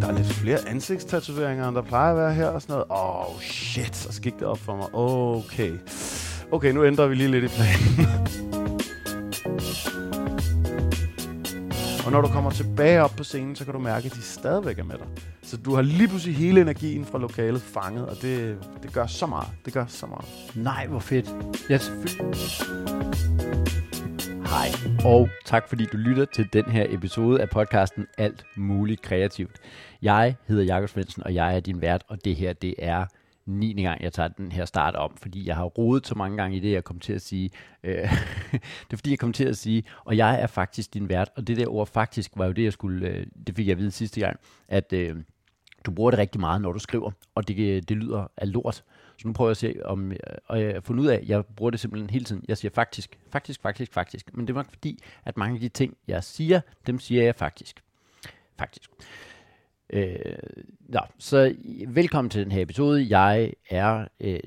Der er lidt flere ansigtstatoveringer, end der plejer at være her og sådan noget. Åh, oh, shit, så gik det op for mig. Okay. Okay, nu ændrer vi lige lidt i planen. og når du kommer tilbage op på scenen, så kan du mærke, at de stadigvæk er med dig. Så du har lige pludselig hele energien fra lokalet fanget, og det, det gør så meget. Det gør så meget. Nej, hvor fedt. Ja, selvfølgelig. Hej, og tak fordi du lytter til den her episode af podcasten Alt Muligt Kreativt. Jeg hedder Jakob Svendsen, og jeg er din vært, og det her, det er 9. gang, jeg tager den her start om, fordi jeg har rodet så mange gange i det, jeg kom til at sige. Øh, det er fordi, jeg kom til at sige, og jeg er faktisk din vært, og det der ord faktisk var jo det, jeg skulle, øh, det fik jeg at vide sidste gang, at øh, du bruger det rigtig meget, når du skriver, og det, øh, det lyder af lort. Så nu prøver jeg at se, om øh, og jeg har fundet ud af, at jeg bruger det simpelthen hele tiden. Jeg siger faktisk, faktisk, faktisk, faktisk. Men det er nok fordi, at mange af de ting, jeg siger, dem siger jeg faktisk. Faktisk. Øh, ja, så velkommen til den her episode. Jeg er øh,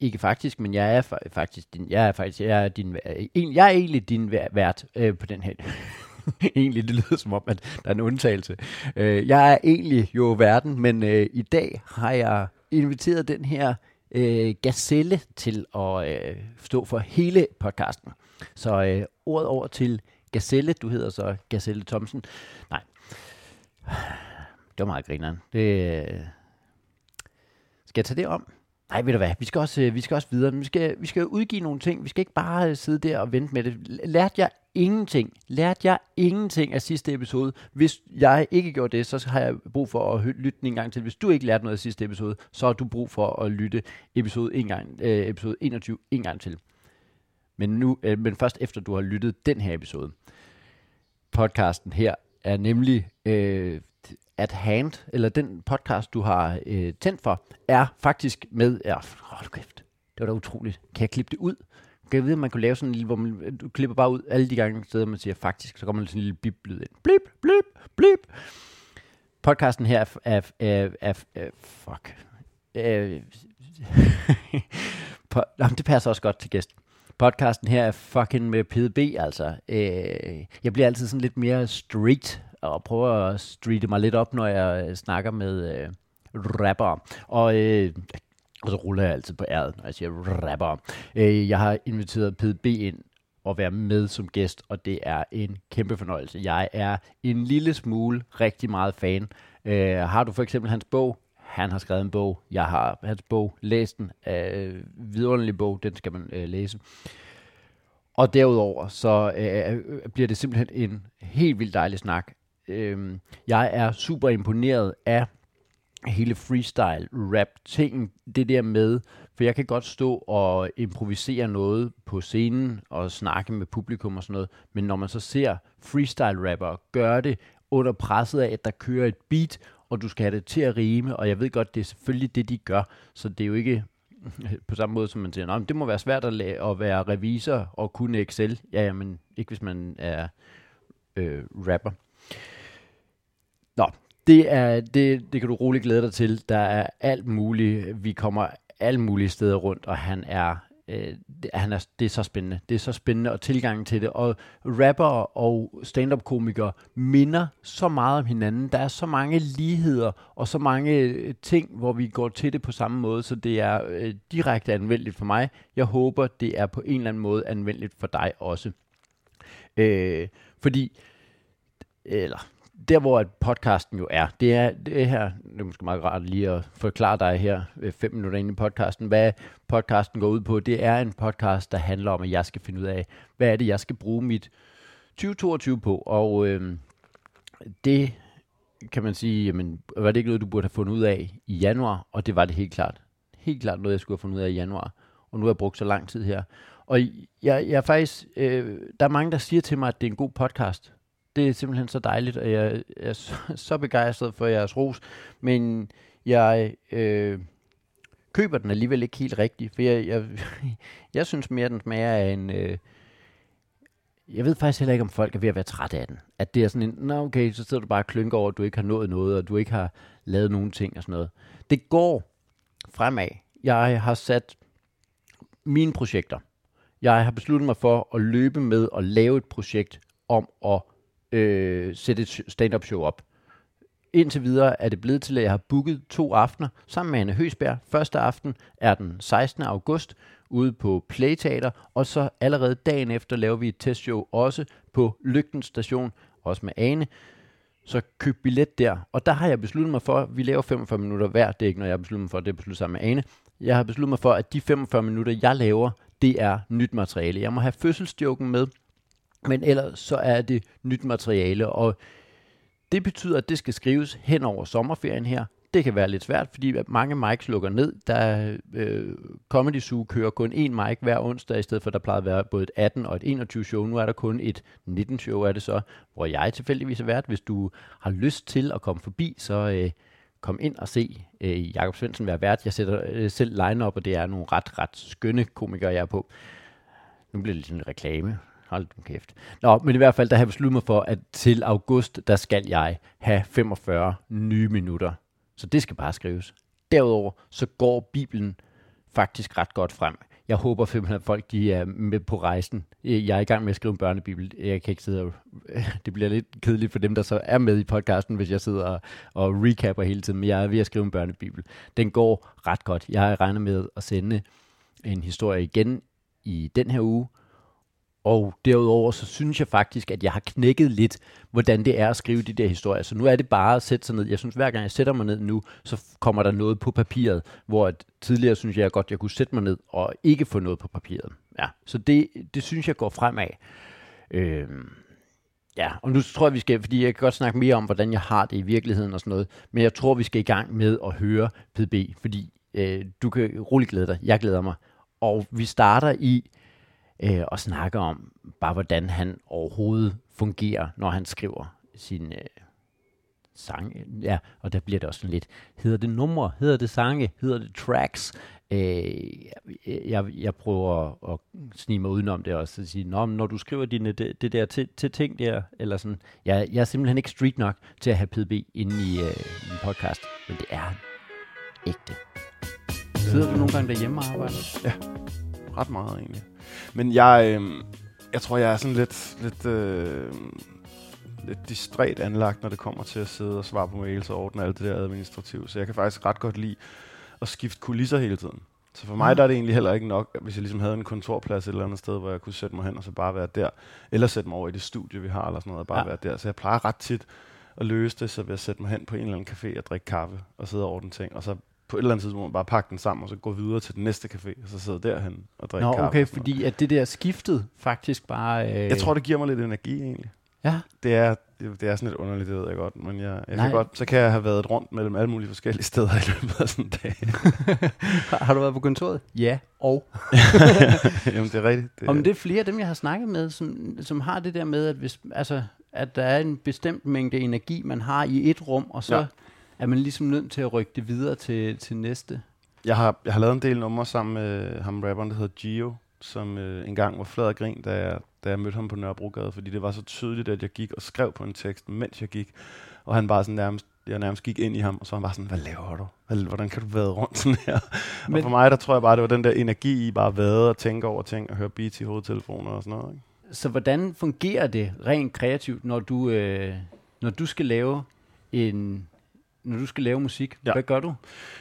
ikke faktisk, men jeg er faktisk din, jeg er faktisk, jeg er din, øh, jeg er egentlig din vært øh, på den her. egentlig, det lyder som om, at der er en undtagelse. Øh, jeg er egentlig jo verden, men øh, i dag har jeg inviteret den her øh, gazelle til at øh, stå for hele podcasten. Så øh, ordet over til Gazelle, du hedder så Gazelle Thomsen. Nej, det var meget grineren. Det, øh, skal jeg tage det om? Nej, ved du hvad, vi skal også, øh, vi skal også videre. Vi skal, vi skal udgive nogle ting. Vi skal ikke bare øh, sidde der og vente med det. Lærte jeg ingenting? Lærte jeg ingenting af sidste episode? Hvis jeg ikke gjorde det, så har jeg brug for at lytte den en gang til. Hvis du ikke lærte noget af sidste episode, så har du brug for at lytte episode, en gang, øh, episode 21 en gang til. Men, nu, øh, men først efter du har lyttet den her episode. Podcasten her er nemlig øh, at Hand, eller den podcast, du har øh, tændt for, er faktisk med... Ja, hold kæft, det var da utroligt. Kan jeg klippe det ud? Kan jeg vide, om man kunne lave sådan en lille, hvor man, du klipper bare ud alle de gange steder, man siger faktisk, så kommer der sådan en lille bip-lyd ind. Blip, blip, blip. Podcasten her er, er, er, er, er fuck. Øh, på, jamen, det passer også godt til gæst. Podcasten her er fucking med PDB, altså. Øh, jeg bliver altid sådan lidt mere street og prøver at streete mig lidt op, når jeg øh, snakker med øh, rapper. Og øh, og så ruller jeg altid på æret, når jeg siger rapper. Øh, jeg har inviteret PDB ind og være med som gæst, og det er en kæmpe fornøjelse. Jeg er en lille smule rigtig meget fan. Øh, har du for eksempel hans bog? Han har skrevet en bog. Jeg har hans bog, læst den. Øh, vidunderlig bog, den skal man øh, læse. Og derudover, så øh, øh bliver det simpelthen en helt vildt dejlig snak øh, jeg er super imponeret af hele freestyle rap ting, det der med, for jeg kan godt stå og improvisere noget på scenen og snakke med publikum og sådan noget, men når man så ser freestyle rapper gøre det under presset af, at der kører et beat, og du skal have det til at rime, og jeg ved godt, det er selvfølgelig det, de gør, så det er jo ikke på samme måde, som man siger, det må være svært at, at være revisor og kunne Excel. Ja, men ikke hvis man er øh, rapper. Nå, det, er, det, det kan du roligt glæde dig til. Der er alt muligt. Vi kommer alle mulige steder rundt, og han er, øh, han er, det er så spændende. Det er så spændende, og tilgangen til det. Og rapper og stand-up-komikere minder så meget om hinanden. Der er så mange ligheder, og så mange øh, ting, hvor vi går til det på samme måde, så det er øh, direkte anvendeligt for mig. Jeg håber, det er på en eller anden måde anvendeligt for dig også. Øh, fordi, eller der hvor podcasten jo er, det er det her, det er måske meget rart lige at forklare dig her øh, fem minutter ind i podcasten, hvad podcasten går ud på. Det er en podcast, der handler om, at jeg skal finde ud af, hvad er det, jeg skal bruge mit 2022 på, og øh, det kan man sige, jamen, var det ikke noget, du burde have fundet ud af i januar, og det var det helt klart. Helt klart noget, jeg skulle have fundet ud af i januar, og nu har jeg brugt så lang tid her. Og jeg, jeg er faktisk, øh, der er mange, der siger til mig, at det er en god podcast, det er simpelthen så dejligt, og jeg, er så, så begejstret for jeres ros. Men jeg øh, køber den alligevel ikke helt rigtigt, for jeg, jeg, jeg synes mere, den smager af en... Øh, jeg ved faktisk heller ikke, om folk er ved at være trætte af den. At det er sådan en, nå okay, så sidder du bare og klynker over, at du ikke har nået noget, og du ikke har lavet nogen ting og sådan noget. Det går fremad. Jeg har sat mine projekter. Jeg har besluttet mig for at løbe med og lave et projekt om at øh, sætte et stand-up show op. Indtil videre er det blevet til, at jeg har booket to aftener sammen med Anne Høsberg. Første aften er den 16. august ude på Playteater, og så allerede dagen efter laver vi et testshow også på Lygten Station, også med Ane. Så køb billet der. Og der har jeg besluttet mig for, at vi laver 45 minutter hver. Det er ikke noget, jeg har besluttet mig for, det er besluttet sammen med Ane. Jeg har besluttet mig for, at de 45 minutter, jeg laver, det er nyt materiale. Jeg må have fødselsjoken med, men ellers så er det nyt materiale, og det betyder, at det skal skrives hen over sommerferien her. Det kan være lidt svært, fordi mange mics lukker ned. Der øh, Comedy Zoo kører kun én mic hver onsdag, i stedet for at der plejede at være både et 18 og et 21 show. Nu er der kun et 19 show, er det så, hvor jeg tilfældigvis er vært. Hvis du har lyst til at komme forbi, så øh, kom ind og se øh, Jakob Svendsen være vært. Jeg sætter øh, selv line op, og det er nogle ret, ret skønne komikere, jeg er på. Nu bliver det lidt en reklame. Hold du kæft. Nå, men i hvert fald, der har jeg besluttet mig for, at til august, der skal jeg have 45 nye minutter. Så det skal bare skrives. Derudover, så går Bibelen faktisk ret godt frem. Jeg håber simpelthen, at folk de er med på rejsen. Jeg er i gang med at skrive en børnebibel. Jeg kan ikke sidde og... Det bliver lidt kedeligt for dem, der så er med i podcasten, hvis jeg sidder og, og recapper hele tiden. Men jeg er ved at skrive en børnebibel. Den går ret godt. Jeg regner med at sende en historie igen i den her uge, og derudover så synes jeg faktisk, at jeg har knækket lidt, hvordan det er at skrive de der historier. Så nu er det bare at sætte sig ned. Jeg synes, hver gang jeg sætter mig ned nu, så kommer der noget på papiret, hvor at tidligere synes jeg godt, jeg kunne sætte mig ned og ikke få noget på papiret. Ja, så det, det synes jeg går fremad. Øh, ja, og nu tror jeg, vi skal, fordi jeg kan godt snakke mere om, hvordan jeg har det i virkeligheden og sådan noget, men jeg tror, vi skal i gang med at høre PB, fordi øh, du kan roligt glæde dig. Jeg glæder mig. Og vi starter i øh, og snakker om bare, hvordan han overhovedet fungerer, når han skriver sin øh, sang. Ja, og der bliver det også sådan lidt, hedder det numre, hedder det sange, hedder det tracks? Øh, jeg, jeg prøver at, at snige mig udenom det også, og sige, Nå, når du skriver dine, det, det der til, til ting der, eller sådan, jeg, jeg er simpelthen ikke street nok til at have PDB inde i øh, min podcast, men det er ægte. Sidder du nogle gange derhjemme og arbejder? Ja, ret meget egentlig. Men jeg, øh, jeg tror, jeg er sådan lidt, lidt, øh, lidt distræt anlagt, når det kommer til at sidde og svare på mails og ordne alt det der administrativt. Så jeg kan faktisk ret godt lide at skifte kulisser hele tiden. Så for mig der er det egentlig heller ikke nok, hvis jeg ligesom havde en kontorplads et eller andet sted, hvor jeg kunne sætte mig hen og så bare være der. Eller sætte mig over i det studie, vi har, eller sådan noget, og bare ja. være der. Så jeg plejer ret tit at løse det, så ved at sætte mig hen på en eller anden café og drikke kaffe og sidde og ordne ting. Og så på et eller andet tidspunkt bare pakke den sammen, og så gå videre til den næste café, og så sidde derhen og drikke Nå, kaffe. okay, fordi at det der skiftet faktisk bare... Øh... Jeg tror, det giver mig lidt energi egentlig. Ja. Det er, det, det er sådan lidt underligt, det ved jeg godt, men jeg, jeg Nej. kan godt, så kan jeg have været rundt mellem alle mulige forskellige steder i løbet af sådan en dag. har, har du været på kontoret? Ja, og? Jamen, det er rigtigt. Det, Om det er flere af dem, jeg har snakket med, som, som har det der med, at, hvis, altså, at der er en bestemt mængde energi, man har i et rum, og så Ja. Er man ligesom nødt til at rykke det videre til, til næste. Jeg har, jeg har lavet en del numre sammen med ham rapperen, der hedder Gio, som øh, engang var flad og grin, da jeg, da jeg mødte ham på Nørrebrogade, fordi det var så tydeligt, at jeg gik og skrev på en tekst, mens jeg gik. Og han bare sådan nærmest, jeg nærmest gik ind i ham, og så var han bare sådan, hvad laver du? Hvordan kan du vade rundt sådan her? Men, Men- og for mig, der tror jeg bare, det var den der energi i bare at vade og tænke over ting, og høre beats i hovedtelefoner og sådan noget. Ikke? Så hvordan fungerer det rent kreativt, når du, øh, når du skal lave en, når du skal lave musik? Ja. Hvad gør du?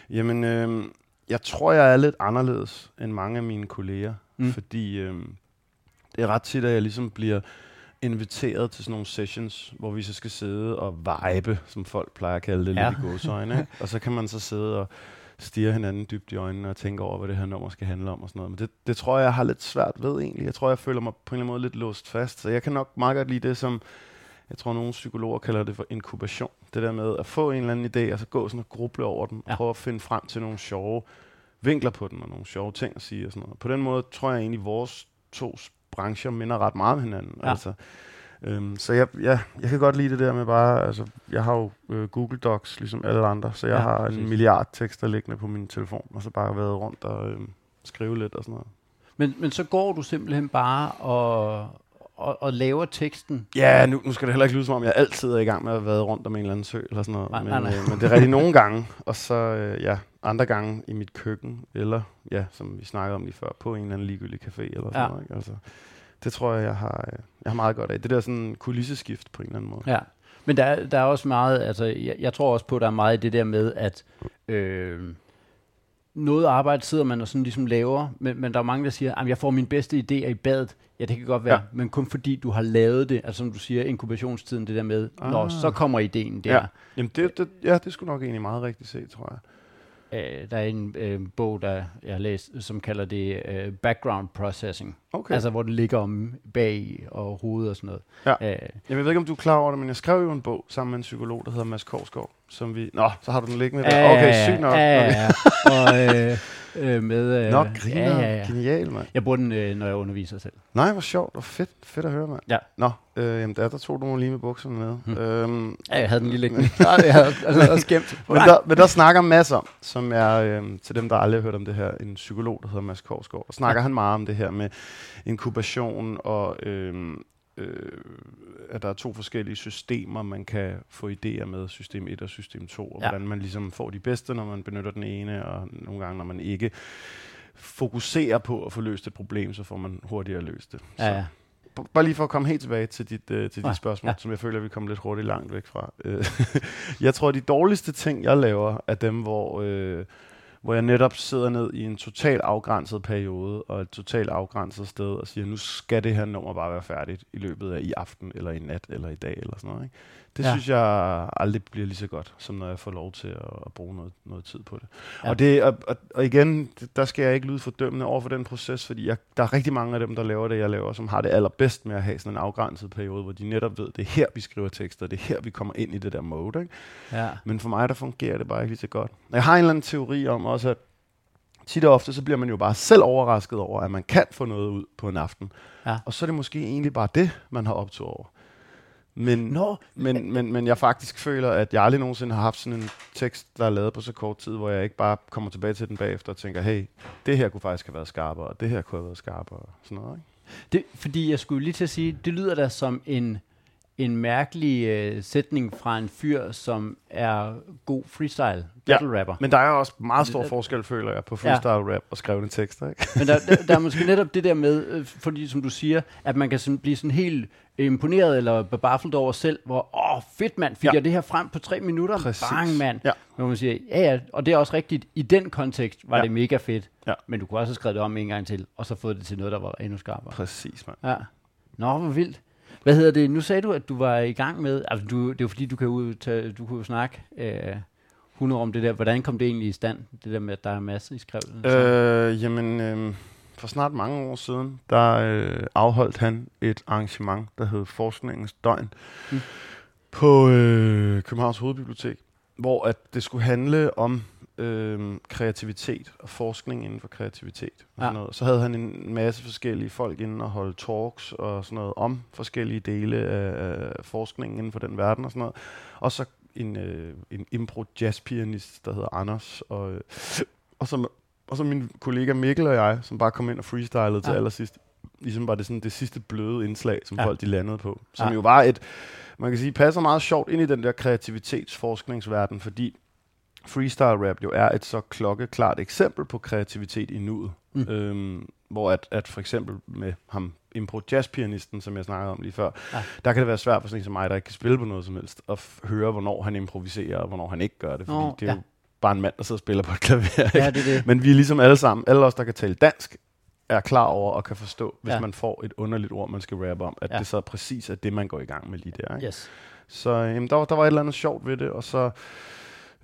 Jamen, øh, jeg tror, jeg er lidt anderledes end mange af mine kolleger, Mm. fordi øh, det er ret tit, at jeg ligesom bliver inviteret til sådan nogle sessions, hvor vi så skal sidde og vibe, som folk plejer at kalde det, Ja. lidt i gåsøjne. Og så kan man så sidde og stirre hinanden dybt i øjnene og tænke over, hvad det her nummer skal handle om og sådan noget. Men det, det tror jeg, jeg har lidt svært ved egentlig. Jeg tror, jeg føler mig på en eller anden måde lidt låst fast. Så jeg kan nok meget godt lide det, som jeg tror, nogle psykologer kalder det for inkubation. Det der med at få en eller anden idé, og så gå sådan og gruble over den, og Ja. prøve at finde frem til nogle sjove vinkler på den, og nogle sjove ting at sige og sådan noget. På den måde tror jeg egentlig, at vores to brancher minder ret meget om hinanden. Ja. Altså, øhm, så jeg, ja, jeg kan godt lide det der med bare, altså, jeg har jo øh, Google Docs, ligesom alle andre, så jeg ja, har præcis. en milliard tekster liggende på min telefon, og så bare været rundt og øh, skrive lidt og sådan noget. Men, men så går du simpelthen bare og, og, og laver teksten. Ja, nu, nu skal det heller ikke lyde som om, jeg altid er i gang med at være rundt om en eller anden sø eller sådan noget. Nej, men, nej, nej. Øh, men det er rigtigt nogle gange, og så øh, ja, andre gange i mit køkken, eller ja, som vi snakkede om lige før, på en eller anden ligegyldig café eller sådan Ja. noget. Ikke? Altså, Det tror jeg, jeg har, øh, jeg har meget godt af. Det der sådan kulisseskift på en eller anden måde. Ja, men der, er- der er også meget, altså jeg, jeg tror også på, at der er meget i det der med, at øh, noget arbejde sidder man og sådan ligesom laver, men, men der er mange, der siger, at jeg får mine bedste idéer i badet. Ja, det kan godt være, Ja. men kun fordi du har lavet det, altså som du siger, inkubationstiden, det der med, ah. når så kommer ideen der. Ja. Jamen, det, det, ja, det skulle nok egentlig meget rigtigt set, tror jeg. Øh, der er en øh, bog, der jeg har læst, som kalder det øh, background processing. Okay. Altså, hvor det ligger om bag og hovedet og sådan noget. Ja. Øh, Jamen, jeg ved ikke, om du er klar over det, men jeg skrev jo en bog sammen med en psykolog, der hedder Mads Korsgaard, som vi... Nå, så har du den liggende der. Okay, sygt nok. Ja, ja, ja. Og øh, øh, med... Øh, Nå, griner. ja, ja, ja. Genial, mand. Jeg bruger den, øh, når jeg underviser selv. Nej, hvor sjovt. Hvor fedt, fedt at høre, mand. Ja. Nå, øh, jamen der, der tog du mig lige med bukserne med. Hmm. Øhm, Ja, jeg havde den lige liggende. Nej, jeg havde altså, også gemt. men, der, men der snakker masser om, som er, øh, til dem, der aldrig har hørt om det her, en psykolog, der hedder Mads Korsgaard. Og snakker ja. han meget om det her med inkubation og... Øh, øh, at der er to forskellige systemer, man kan få idéer med, system 1 og system 2, og Ja. hvordan man ligesom får de bedste, når man benytter den ene, og nogle gange, når man ikke fokuserer på at få løst et problem, så får man hurtigere løst det. Så Ja, ja. B- Bare lige for at komme helt tilbage til dit, øh, til Ja, dit spørgsmål, ja. ja. som jeg føler, vi kommer lidt hurtigt langt væk fra. Øh, jeg tror, de dårligste ting, jeg laver, er dem, hvor, øh, hvor jeg netop sidder ned i en total afgrænset periode, og et totalt afgrænset sted, og siger, nu skal det her nummer bare være færdigt i løbet af i aften, eller i nat, eller i dag, eller sådan noget. Ikke? Det Ja. synes jeg aldrig bliver lige så godt, som når jeg får lov til at, at bruge noget, noget tid på det. Ja. Og, det og, og, og igen, der skal jeg ikke lyde fordømmende over for den proces, fordi jeg, der er rigtig mange af dem, der laver det, jeg laver, som har det allerbedst med at have sådan en afgrænset periode, hvor de netop ved, det er her, vi skriver tekster, det er her, vi kommer ind i det der mode. Ikke? ja. Men for mig, der fungerer det bare ikke lige så godt. Og Jeg har en eller anden teori om også, at tit og ofte, så bliver man jo bare selv overrasket over, at man kan få noget ud på en aften. Ja. Og så er det måske egentlig bare det, man har optog over. Men, Nå, men, men, men jeg faktisk føler, at jeg aldrig nogensinde har haft sådan en tekst, der er lavet på så kort tid, hvor jeg ikke bare kommer tilbage til den bagefter og tænker, hey, det her kunne faktisk have været skarpere, og det her kunne have været skarpere, og sådan noget. Ikke? det, fordi jeg skulle lige til at sige, det lyder da som en, en mærkelig øh, sætning fra en fyr, som er god freestyle battle rapper. Men der er også meget stor forskel, føler jeg, på freestyle rap og skrevne tekster. Ikke? Men der, der, der er måske netop det der med, øh, fordi som du siger, at man kan sådan blive sådan helt imponeret eller bebafflet over selv, hvor, åh fedt mand, fik ja. Ja. jeg det her frem på tre minutter? Præcis. Bang mand. Ja. Hvor man siger, ja ja, og det er også rigtigt, i den kontekst var ja. Ja. det mega fedt, Ja. men du kunne også have skrevet det om en gang til, og så fået det til noget, der var endnu skarpere. Præcis, mand. Ja. Nå, hvor vildt. Hvad hedder det? Nu sagde du, at du var i gang med, altså du, det er jo fordi, du kan ud, tage, du kunne jo snakke øh, 100 om det der. Hvordan kom det egentlig i stand, det der med, at der er masser i skrevet? Øh, jamen, øh, for snart mange år siden, der øh, afholdt han et arrangement, der hed Forskningens Døgn, mm. på øh, Københavns Hovedbibliotek, hvor at det skulle handle om øh, kreativitet og forskning inden for kreativitet. Og Ja. sådan noget. Så havde han en masse forskellige folk inde og holde talks og sådan noget om forskellige dele af, forskningen inden for den verden og sådan noget. Og så en, øh, en impro jazzpianist, der hedder Anders, og, øh, og så og så min kollega Mikkel og jeg, som bare kom ind og freestylede ja. til allersidst. Ligesom var det sådan det sidste bløde indslag, som Ja. folk de landede på. Som ja. jo var et, man kan sige, passer meget sjovt ind i den der kreativitetsforskningsverden, fordi freestyle rap jo er et så klokkeklart eksempel på kreativitet i nuet. Mm. Øhm, hvor at, at for eksempel med ham, impro jazzpianisten, som jeg snakkede om lige før, ja. der kan det være svært for sådan en som mig, der ikke kan spille på noget som helst, at f- høre, hvornår han improviserer, og hvornår han ikke gør det. Fordi Nå, det er ja. jo bare en mand, der sidder og spiller på et klaver. ikke? Ja, det er det. Men vi er ligesom alle sammen, alle os, der kan tale dansk, er klar over og kan forstå, hvis Ja. man får et underligt ord, man skal rappe om, at Ja. ja. det så præcis er det, man går i gang med lige der. Ikke? Yes. Så jamen, der, var, der var et eller andet sjovt ved det, og så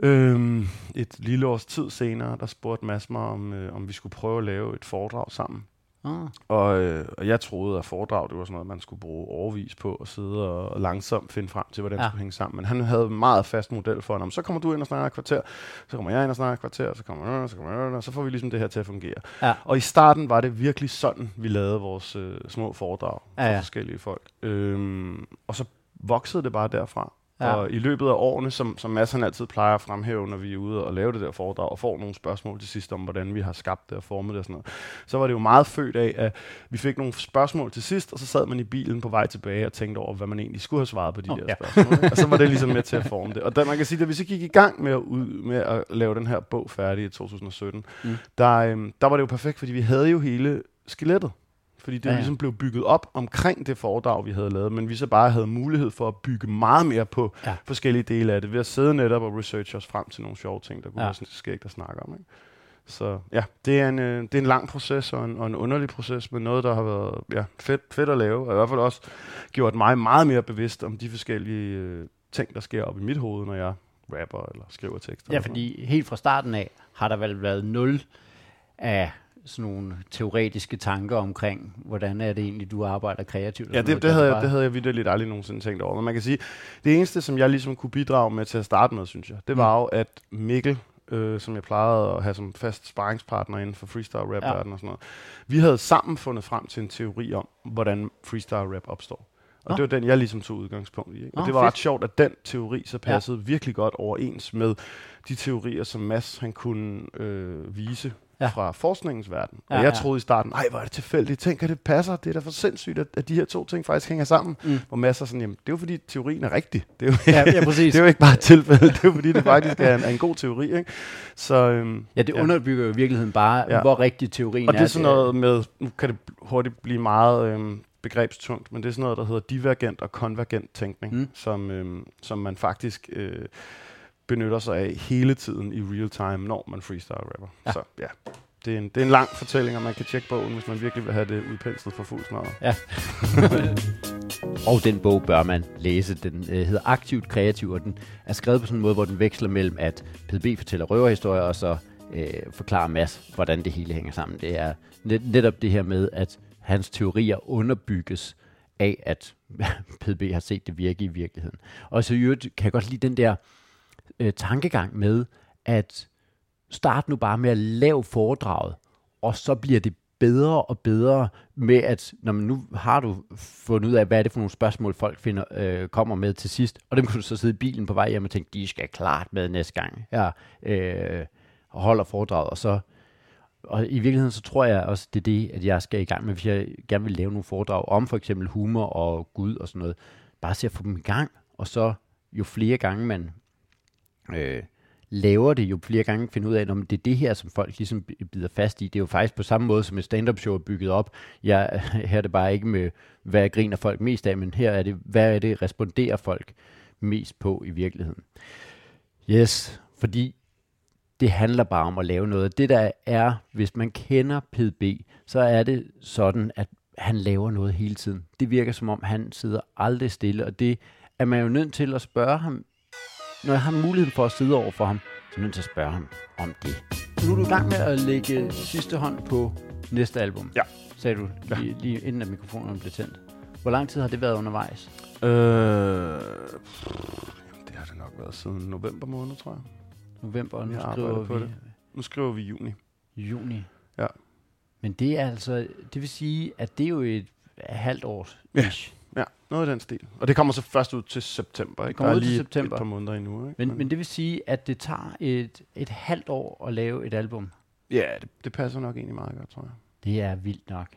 øhm, et lille års tid senere, der spurgte Mads mig, om, øh, om vi skulle prøve at lave et foredrag sammen. Ah. Og, øh, og jeg troede, at foredrag det var sådan noget, man skulle bruge overvis på at sidde og, og langsomt finde frem til, hvordan Ja. det skulle hænge sammen. Men han havde en meget fast model for, ham. så kommer du ind og snakker et kvarter, så kommer jeg ind og snakker et kvarter, så kommer jeg, så kommer jeg, og så får vi ligesom det her til at fungere. Ja. Og i starten var det virkelig sådan, vi lavede vores øh, små foredrag for Ja, ja, ja. ja. forskellige folk. Øhm, og så voksede det bare derfra. Ja. Og i løbet af årene, som, som Mads han altid plejer at fremhæve, når vi er ude og lave det der foredrag, og får nogle spørgsmål til sidst om, hvordan vi har skabt det og formet det og sådan noget, så var det jo meget født af, at vi fik nogle spørgsmål til sidst, og så sad man i bilen på vej tilbage og tænkte over, hvad man egentlig skulle have svaret på de Nå, der ja. spørgsmål. ikke? og så var det ligesom med til at forme det. Og da, man kan sige, at vi så gik i gang med at, ud, med at lave den her bog færdig i 2017, Mm. mm. der, øhm, der var det jo perfekt, fordi vi havde jo hele skelettet. Fordi det Ja, ligesom blev bygget op omkring det foredrag, vi havde lavet, men vi så bare havde mulighed for at bygge meget mere på Ja. forskellige dele af det, ved at sidde netop og researche os frem til nogle sjove ting, der kunne Ja. være sådan skægt at snakke om. Ikke? Så ja, det er, en, øh, det er en lang proces og en, og en underlig proces, men noget, der har været ja, fedt, fedt at lave, og i hvert fald også gjort mig meget mere bevidst om de forskellige øh, ting, der sker op i mit hoved, når jeg rapper eller skriver tekster. Ja, fordi helt fra starten af har der vel været nul af sådan nogle teoretiske tanker omkring, hvordan er det egentlig, du arbejder kreativt? og Ja, noget. det, det, havde, jeg, det havde jeg vidderligt aldrig nogensinde tænkt over. Men man kan sige, det eneste, som jeg ligesom kunne bidrage med til at starte med, synes jeg, det var jo, at Mikkel, øh, som jeg plejede at have som fast sparringspartner inden for freestyle rap Ja. og sådan noget, vi havde sammen fundet frem til en teori om, hvordan freestyle rap opstår. Og Nå. det var den, jeg ligesom tog udgangspunkt i. Ikke? Og Nå, det var fedt. ret sjovt, at den teori så passede ja. virkelig godt overens med de teorier, som Mads han kunne øh, vise Ja. ja. fra forskningens verden. Ja, Og jeg ja. troede i starten, nej, hvor er det tilfældigt. Tænk, at det passer. Det er da for sindssygt, at, at de her to ting faktisk hænger sammen. Mm. Hvor Mads er sådan, jamen, det er jo fordi teorien er rigtig. Det er jo, Ja, ja, præcis. det er jo ikke bare et tilfælde. Det er jo fordi, det faktisk er en, er en god teori. Ikke? Så, øhm, Ja, det underbygger jo i virkeligheden bare, ja. Ja. hvor rigtig teorien og det er er. sådan noget med, nu kan det hurtigt blive meget øhm, begrebstungt, men det er sådan noget, der hedder divergent og konvergent tænkning, mm. som, øhm, som man faktisk øh, benytter sig af hele tiden i real time, når man freestyle rapper. Ja. Så ja, det er, en, det er en lang fortælling, og man kan tjekke bogen, hvis man virkelig vil have det udpenslet for fuld smadret. Ja. og den bog bør man læse. Den øh, hedder Aktivt Kreativ, og den er skrevet på sådan en måde, hvor den veksler mellem, at PDB fortæller røverhistorier, og så øh, forklarer Mads, hvordan det hele hænger sammen. Det er net, netop det her med, at hans teorier underbygges af, at PDB har set det virke i virkeligheden. Og så i øvrigt kan jeg godt lide den der øh, tankegang med, at start nu bare med at lave foredraget, og så bliver det bedre og bedre med, at når man nu har du fundet ud af, hvad er det for nogle spørgsmål, folk finder, øh, kommer med til sidst, og dem kan du så sidde i bilen på vej hjem og tænke, de skal klart med næste gang, jeg øh, holder foredraget, og så og i virkeligheden så tror jeg også, det er det, at jeg skal i gang med, hvis jeg gerne vil lave nogle foredrag om for eksempel humor og Gud og sådan noget. Bare se at få dem i gang, og så jo flere gange man øh, laver det, jo flere gange finder ud af, at det er det her, som folk ligesom bider fast i. Det er jo faktisk på samme måde, som et stand-up show er bygget op. Ja, her er det bare ikke med, hvad griner folk mest af, men her er det, hvad er det, responderer folk mest på i virkeligheden. Yes, fordi det handler bare om at lave noget. Det der er, hvis man kender PDB, så er det sådan, at han laver noget hele tiden. Det virker som om, han sidder aldrig stille, og det er man jo nødt til at spørge ham, når jeg har muligheden for at sidde over for ham, så er jeg nødt til at spørge ham om det. Nu er du i gang med at lægge sidste hånd på næste album, Ja. sagde du lige, lige inden at mikrofonen blev tændt. Hvor lang tid har det været undervejs? Øh, jamen, det har det nok været siden november måned, tror jeg. November, og nu Jeg skriver vi det. Nu skriver vi juni. juni. Ja. Men det er altså, det vil sige, at det er jo et halvt års Ja. ish. Ja, noget i den stil. Og det kommer så først ud til september, ikke? kommer Der er ud til september. et par måneder endnu, ikke? Men, men det vil sige, at det tager et, et halvt år at lave et album. Ja, det, det passer nok egentlig meget godt, tror jeg. Det er vildt nok.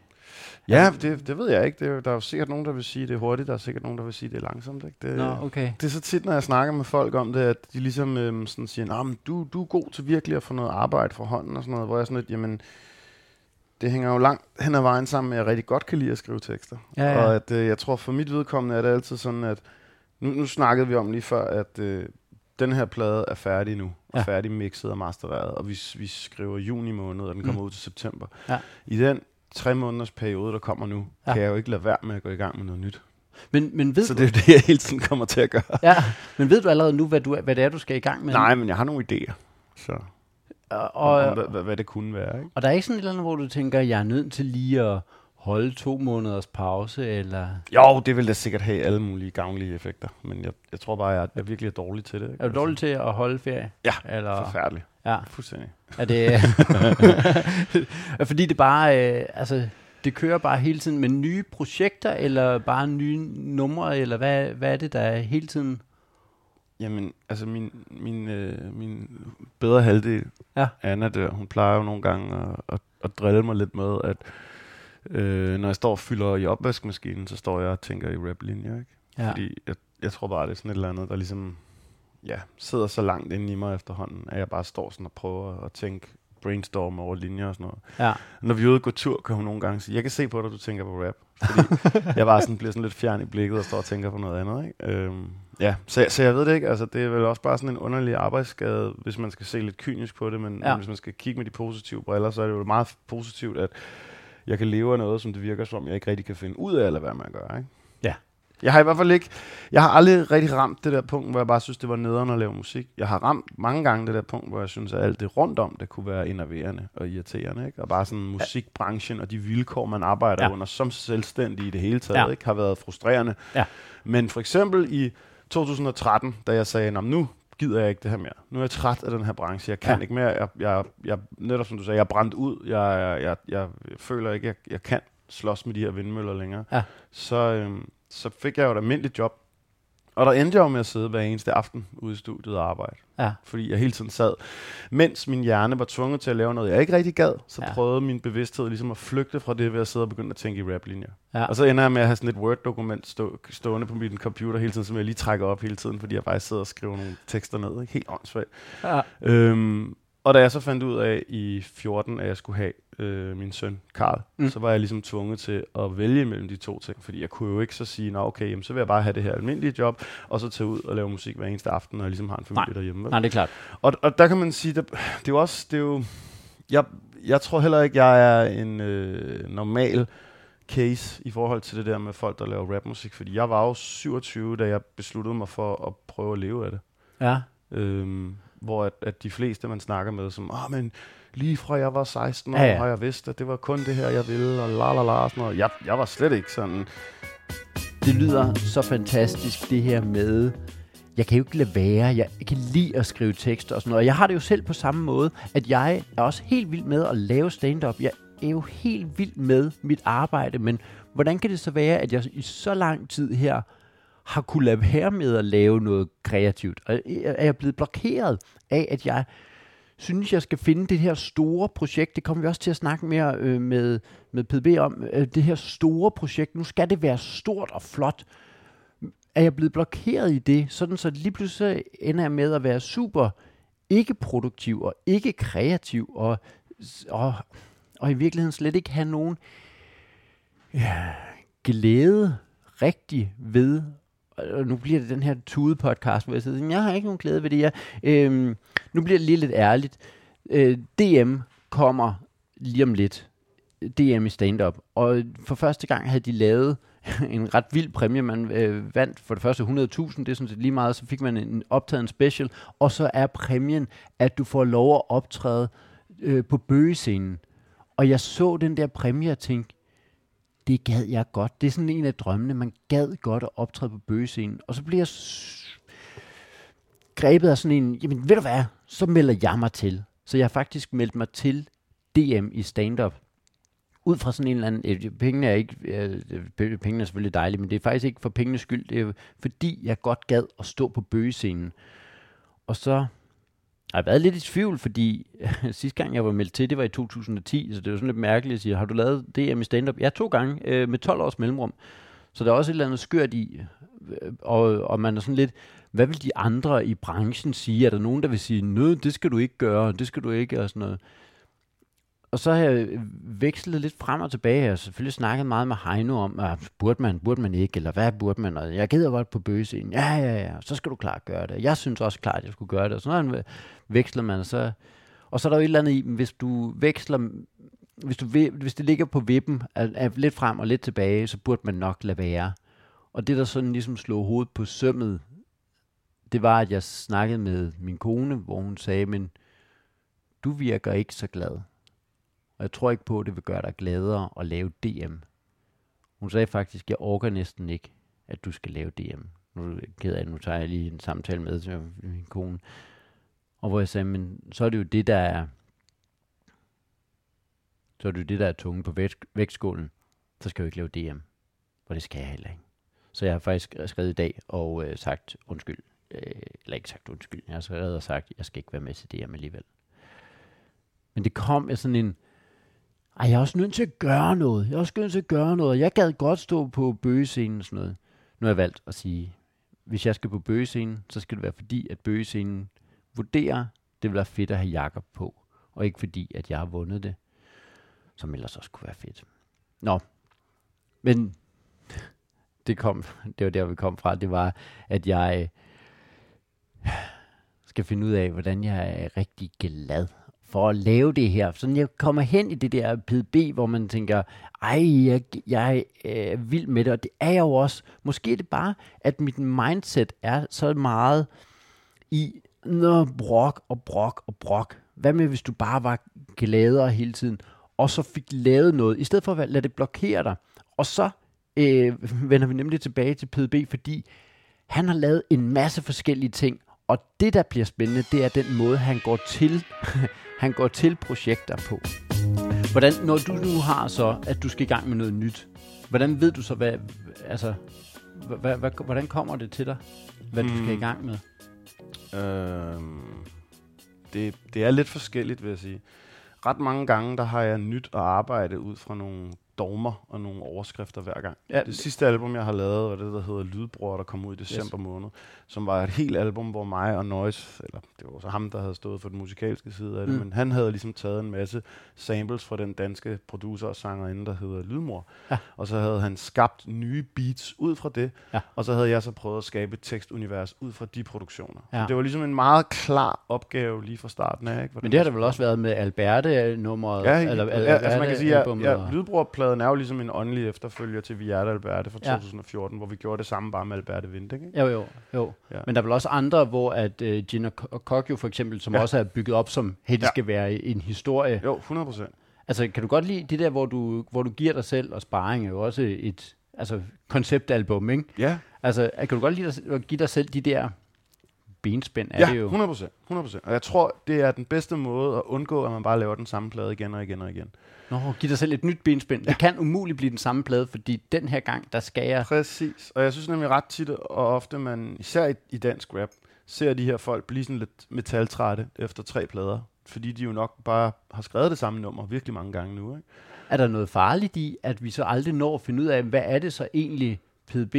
Ja, det, det ved jeg ikke. Det er, der er jo sikkert nogen, der vil sige, det er hurtigt. Der er sikkert nogen, der vil sige, det er langsomt. Ikke? Det, Nå, okay. det er så tit, når jeg snakker med folk om det, at de ligesom øhm, sådan siger, nah, men du, du er god til virkelig at få noget arbejde fra hånden og sådan noget, hvor jeg sådan lidt, jamen, det hænger jo langt hen ad vejen sammen med, at jeg rigtig godt kan lide at skrive tekster. Ja, ja. Og at øh, jeg tror, for mit vedkommende er det altid sådan, at nu, nu snakkede vi om lige før, at øh, den her plade er færdig nu, og Ja. færdig mixet og mastereret, og vi, vi skriver juni måned, og den kommer Mm. ud til september. Ja. I den tre måneders periode, der kommer nu, Ja. kan jeg jo ikke lade være med at gå i gang med noget nyt. Men, men, ved Så det er det, jeg hele tiden kommer til at gøre. ja, men ved du allerede nu, hvad, du, hvad det er, du skal i gang med? Nej, men jeg har nogle idéer. Så, Og, og, og, om, hvad, hvad, det kunne være. Ikke? og der er ikke sådan et eller andet, hvor du tænker, jeg er nødt til lige at holde to måneders pause, eller Jo, det vil da sikkert have alle mulige gavnlige effekter, men jeg, jeg tror bare, jeg er, jeg virkelig er dårlig til det. Ikke? er du dårlig til at holde ferie? Ja, Eller, Forfærdeligt. ja, Fuldstændig. er det... fordi det bare, øh, altså, det kører bare hele tiden med nye projekter, eller bare nye numre, eller hvad, hvad er det, der er hele tiden? Jamen, altså min, min, øh, min bedre halvdel, Ja. Anna der, hun plejer jo nogle gange at, at, at drille mig lidt med, at øh, når jeg står og fylder i opvaskemaskinen, så står jeg og tænker i rap-linjer, ikke? Ja. Fordi jeg, jeg tror bare, det er sådan et eller andet, der ligesom ja, sidder så langt inde i mig efterhånden, at jeg bare står sådan og prøver at tænke brainstorme over linjer og sådan noget. Ja. Når vi er ude og gå tur, kan hun nogle gange sige, jeg kan se på dig, du tænker på rap. Fordi jeg bare sådan, bliver sådan lidt fjern i blikket og står og tænker på noget andet. Ikke? Øhm, ja, så, så jeg ved det ikke. Altså, det er vel også bare sådan en underlig arbejdsskade, hvis man skal se lidt kynisk på det. Men, Ja. men hvis man skal kigge med de positive briller, så er det jo meget positivt, at jeg kan leve af noget, som det virker som, jeg ikke rigtig kan finde ud af, eller hvad man gør. Ikke? Jeg har i hvert fald ikke, jeg har aldrig rigtig ramt det der punkt, hvor jeg bare synes, det var nederen at lave musik. Jeg har ramt mange gange det der punkt, hvor jeg synes, at alt det rundt om, det kunne være enerverende og irriterende. Ikke? Og bare sådan musikbranchen og de vilkår, man arbejder Ja. under som selvstændig i det hele taget, Ja. ikke? har været frustrerende. Ja. Men for eksempel i 2013, da jeg sagde, "Nå, men nu gider jeg ikke det her mere. Nu er jeg træt af den her branche. Jeg kan ja. ikke mere. Jeg, jeg, jeg, netop som du sagde, jeg er brændt ud. Jeg, jeg, jeg, jeg føler ikke, jeg, jeg kan slås med de her vindmøller længere. Ja. Så, øhm, så fik jeg jo et almindeligt job. Og der endte jeg jo med at sidde hver eneste aften ude i studiet og arbejde. Ja. Fordi jeg hele tiden sad. Mens min hjerne var tvunget til at lave noget, jeg ikke rigtig gad, så Ja. prøvede min bevidsthed ligesom at flygte fra det ved at sidde og begynde at tænke i rap-linjer. Ja. Og så ender jeg med at have sådan et Word-dokument stå, stående på min computer hele tiden, som jeg lige trækker op hele tiden, fordi jeg bare sidder og skriver nogle tekster ned. Ikke? Helt åndssvagt. Ja. Øhm, og da jeg så fandt ud af i 14, at jeg skulle have øh, min søn, Karl, Mm. så var jeg ligesom tvunget til at vælge mellem de to ting, fordi jeg kunne jo ikke så sige, nå okay, jamen, så vil jeg bare have det her almindelige job, og så tage ud og lave musik hver eneste aften, når jeg ligesom har en familie Nej. derhjemme. vel? Nej, det er klart. Og, og der kan man sige, det, det er jo også, det er jo, jeg, jeg tror heller ikke, jeg er en øh, normal case i forhold til det der med folk, der laver rapmusik, fordi jeg var jo 27, da jeg besluttede mig for at prøve at leve af det. Ja. Øhm, hvor at, at de fleste, man snakker med, som, ah, men lige fra jeg var 16 år, Ja, ja, har jeg vidst, at det var kun det her, jeg ville, og la la la, og sådan noget. Jeg, jeg var slet ikke sådan, Det lyder så fantastisk, det her med, jeg kan jo ikke lade være, jeg kan lide at skrive tekster og sådan noget. Og jeg har det jo selv på samme måde, at jeg er også helt vild med at lave stand-up. Jeg er jo helt vild med mit arbejde, men hvordan kan det så være, at jeg i så lang tid her har kunne lade være med at lave noget kreativt? Og er jeg blevet blokeret af, at jeg synes, jeg skal finde det her store projekt. Det kommer vi også til at snakke mere øh, med, med PDB om. Øh, det her store projekt. Nu skal det være stort og flot. Er jeg blevet blokeret i det, sådan så lige pludselig ender jeg med at være super ikke produktiv og ikke kreativ og, og, og i virkeligheden slet ikke have nogen ja, glæde rigtig ved og nu bliver det den her tude-podcast, hvor jeg siger, jeg har ikke nogen glæde ved det. Jeg, øhm, nu bliver det lige lidt ærligt. Øh, DM kommer lige om lidt. DM i stand-up. Og for første gang havde de lavet en ret vild præmie. Man øh, vandt for det første 100.000, det er sådan set lige meget. Så fik man en optaget en special. Og så er præmien, at du får lov at optræde øh, på bøgescenen. Og jeg så den der præmie og tænkte, det gad jeg godt. Det er sådan en af drømmene. Man gad godt at optræde på bøgescenen. Og så bliver jeg grebet af sådan en, jamen ved du hvad, så melder jeg mig til. Så jeg har faktisk meldt mig til DM i stand-up. Ud fra sådan en eller anden, øh, pengene er ikke, øh, pengene er selvfølgelig dejlige, men det er faktisk ikke for pengenes skyld. Det er fordi, jeg godt gad at stå på bøgescenen. Og så jeg har været lidt i tvivl, fordi sidste gang jeg var meldt til, det var i 2010, så det var sådan lidt mærkeligt at sige, har du lavet DM i stand-up? Ja, to gange, øh, med 12 års mellemrum. Så der er også et eller andet skørt i, øh, og, og man er sådan lidt, hvad vil de andre i branchen sige? Er der nogen, der vil sige, nød, det skal du ikke gøre, det skal du ikke, og sådan noget. Og så har jeg vekslet lidt frem og tilbage. Jeg selvfølgelig snakket meget med Heino om, at burde man, burde man ikke, eller hvad burde man? Og jeg gider godt på bøgescenen. Ja, ja, ja, så skal du klart gøre det. Jeg synes også klart, at jeg skulle gøre det. Og sådan veksler man, og så, og så er der jo et eller andet i, hvis du veksler, hvis, du, hvis det ligger på vippen, er, er lidt frem og lidt tilbage, så burde man nok lade være. Og det, der sådan ligesom slog hovedet på sømmet, det var, at jeg snakkede med min kone, hvor hun sagde, men du virker ikke så glad. Og jeg tror ikke på, at det vil gøre dig gladere at lave DM. Hun sagde faktisk, jeg orker næsten ikke, at du skal lave DM. Nu er jeg ked af, nu tager jeg lige en samtale med til min kone. Og hvor jeg sagde, men så er det jo det, der er, så er det jo det, der er tunge på vægt, vægtskålen. Så skal jeg jo ikke lave DM. Og det skal jeg heller ikke. Så jeg har faktisk skrevet i dag og øh, sagt undskyld. Øh, eller ikke sagt undskyld. Jeg har skrevet og sagt, jeg skal ikke være med til DM alligevel. Men det kom af sådan en, ej, jeg er også nødt til at gøre noget. Jeg er også nødt til at gøre noget. Jeg gad godt stå på bøgescenen og sådan noget. Nu har jeg valgt at sige, hvis jeg skal på bøgescenen, så skal det være fordi, at bøgescenen vurderer, det vil være fedt at have Jakob på. og ikke fordi, at jeg har vundet det, som ellers også kunne være fedt. Nå, men det kom, det var der, vi kom fra, det var, at jeg øh, skal finde ud af, hvordan jeg er rigtig glad for at lave det her. Så jeg kommer hen i det der PDB, hvor man tænker, ej, jeg, jeg øh, er vild med det, og det er jeg jo også. Måske er det bare, at mit mindset er så meget i, noget brok og brok og brok. Hvad med, hvis du bare var gladere hele tiden, og så fik lavet noget, i stedet for at lade det blokere dig. Og så øh, vender vi nemlig tilbage til PDB, fordi han har lavet en masse forskellige ting, og det, der bliver spændende, det er den måde, han går til, han går til projekter på. Hvordan, når du nu har så, at du skal i gang med noget nyt, hvordan ved du så, hvad, altså, hvad, hvad, hvordan kommer det til dig, hvad du skal i Hmm. gang med? Øhm, det, det er lidt forskelligt, vil jeg sige. Ret mange gange, der har jeg nyt at arbejde ud fra nogle dogmer og nogle overskrifter hver gang. Ja, Det sidste album, jeg har lavet, var det, der hedder Lydbror, der kom ud i december yes. måned, som var et helt album, hvor mig og Noise, eller det var så ham, der havde stået for den musikalske side af det, Mm. men han havde ligesom taget en masse samples fra den danske producer og sangerinde, der hedder Lydmor, Ja. og så havde han skabt nye beats ud fra det, Ja. og så havde jeg så prøvet at skabe et tekstunivers ud fra de produktioner. Ja. Så det var ligesom en meget klar opgave lige fra starten af. Ikke? Hvordan Men det har der vel også været med Alberte-nummeret? Ja, eller, ja, altså man kan sige, at Alberte-albummet ja, og- Lydbrorpladen er jo ligesom en åndelig efterfølger til Vi er der, Alberte fra Ja. 2014, hvor vi gjorde det samme bare med Alberte Vind, ikke? Jo, jo, jo. Ja. Men der er vel også andre, hvor at uh, Gina Kokyo for eksempel, som ja. Også er bygget op som, hey, det Ja. skal være en historie. Jo, 100 procent. Altså, kan du godt lide det der, hvor du, hvor du giver dig selv, og sparring er jo også et altså, konceptalbum, ikke? Ja, Altså, kan du godt lide at give dig selv de der benspænd, er ja det jo? 100 procent. 100 procent. Og jeg tror, det er den bedste måde at undgå, at man bare laver den samme plade igen og igen og igen. Nå, giv dig selv et nyt benspænd. Ja. Det kan umuligt blive den samme plade, fordi den her gang, der skal jeg... Præcis. Og jeg synes nemlig ret tit og ofte, man især i, i dansk rap, ser de her folk blive sådan lidt metaltrætte efter tre plader. Fordi de jo nok bare har skrevet det samme nummer virkelig mange gange nu. Ikke? Er der noget farligt i, at vi så aldrig når at finde ud af, hvad er det så egentlig PDB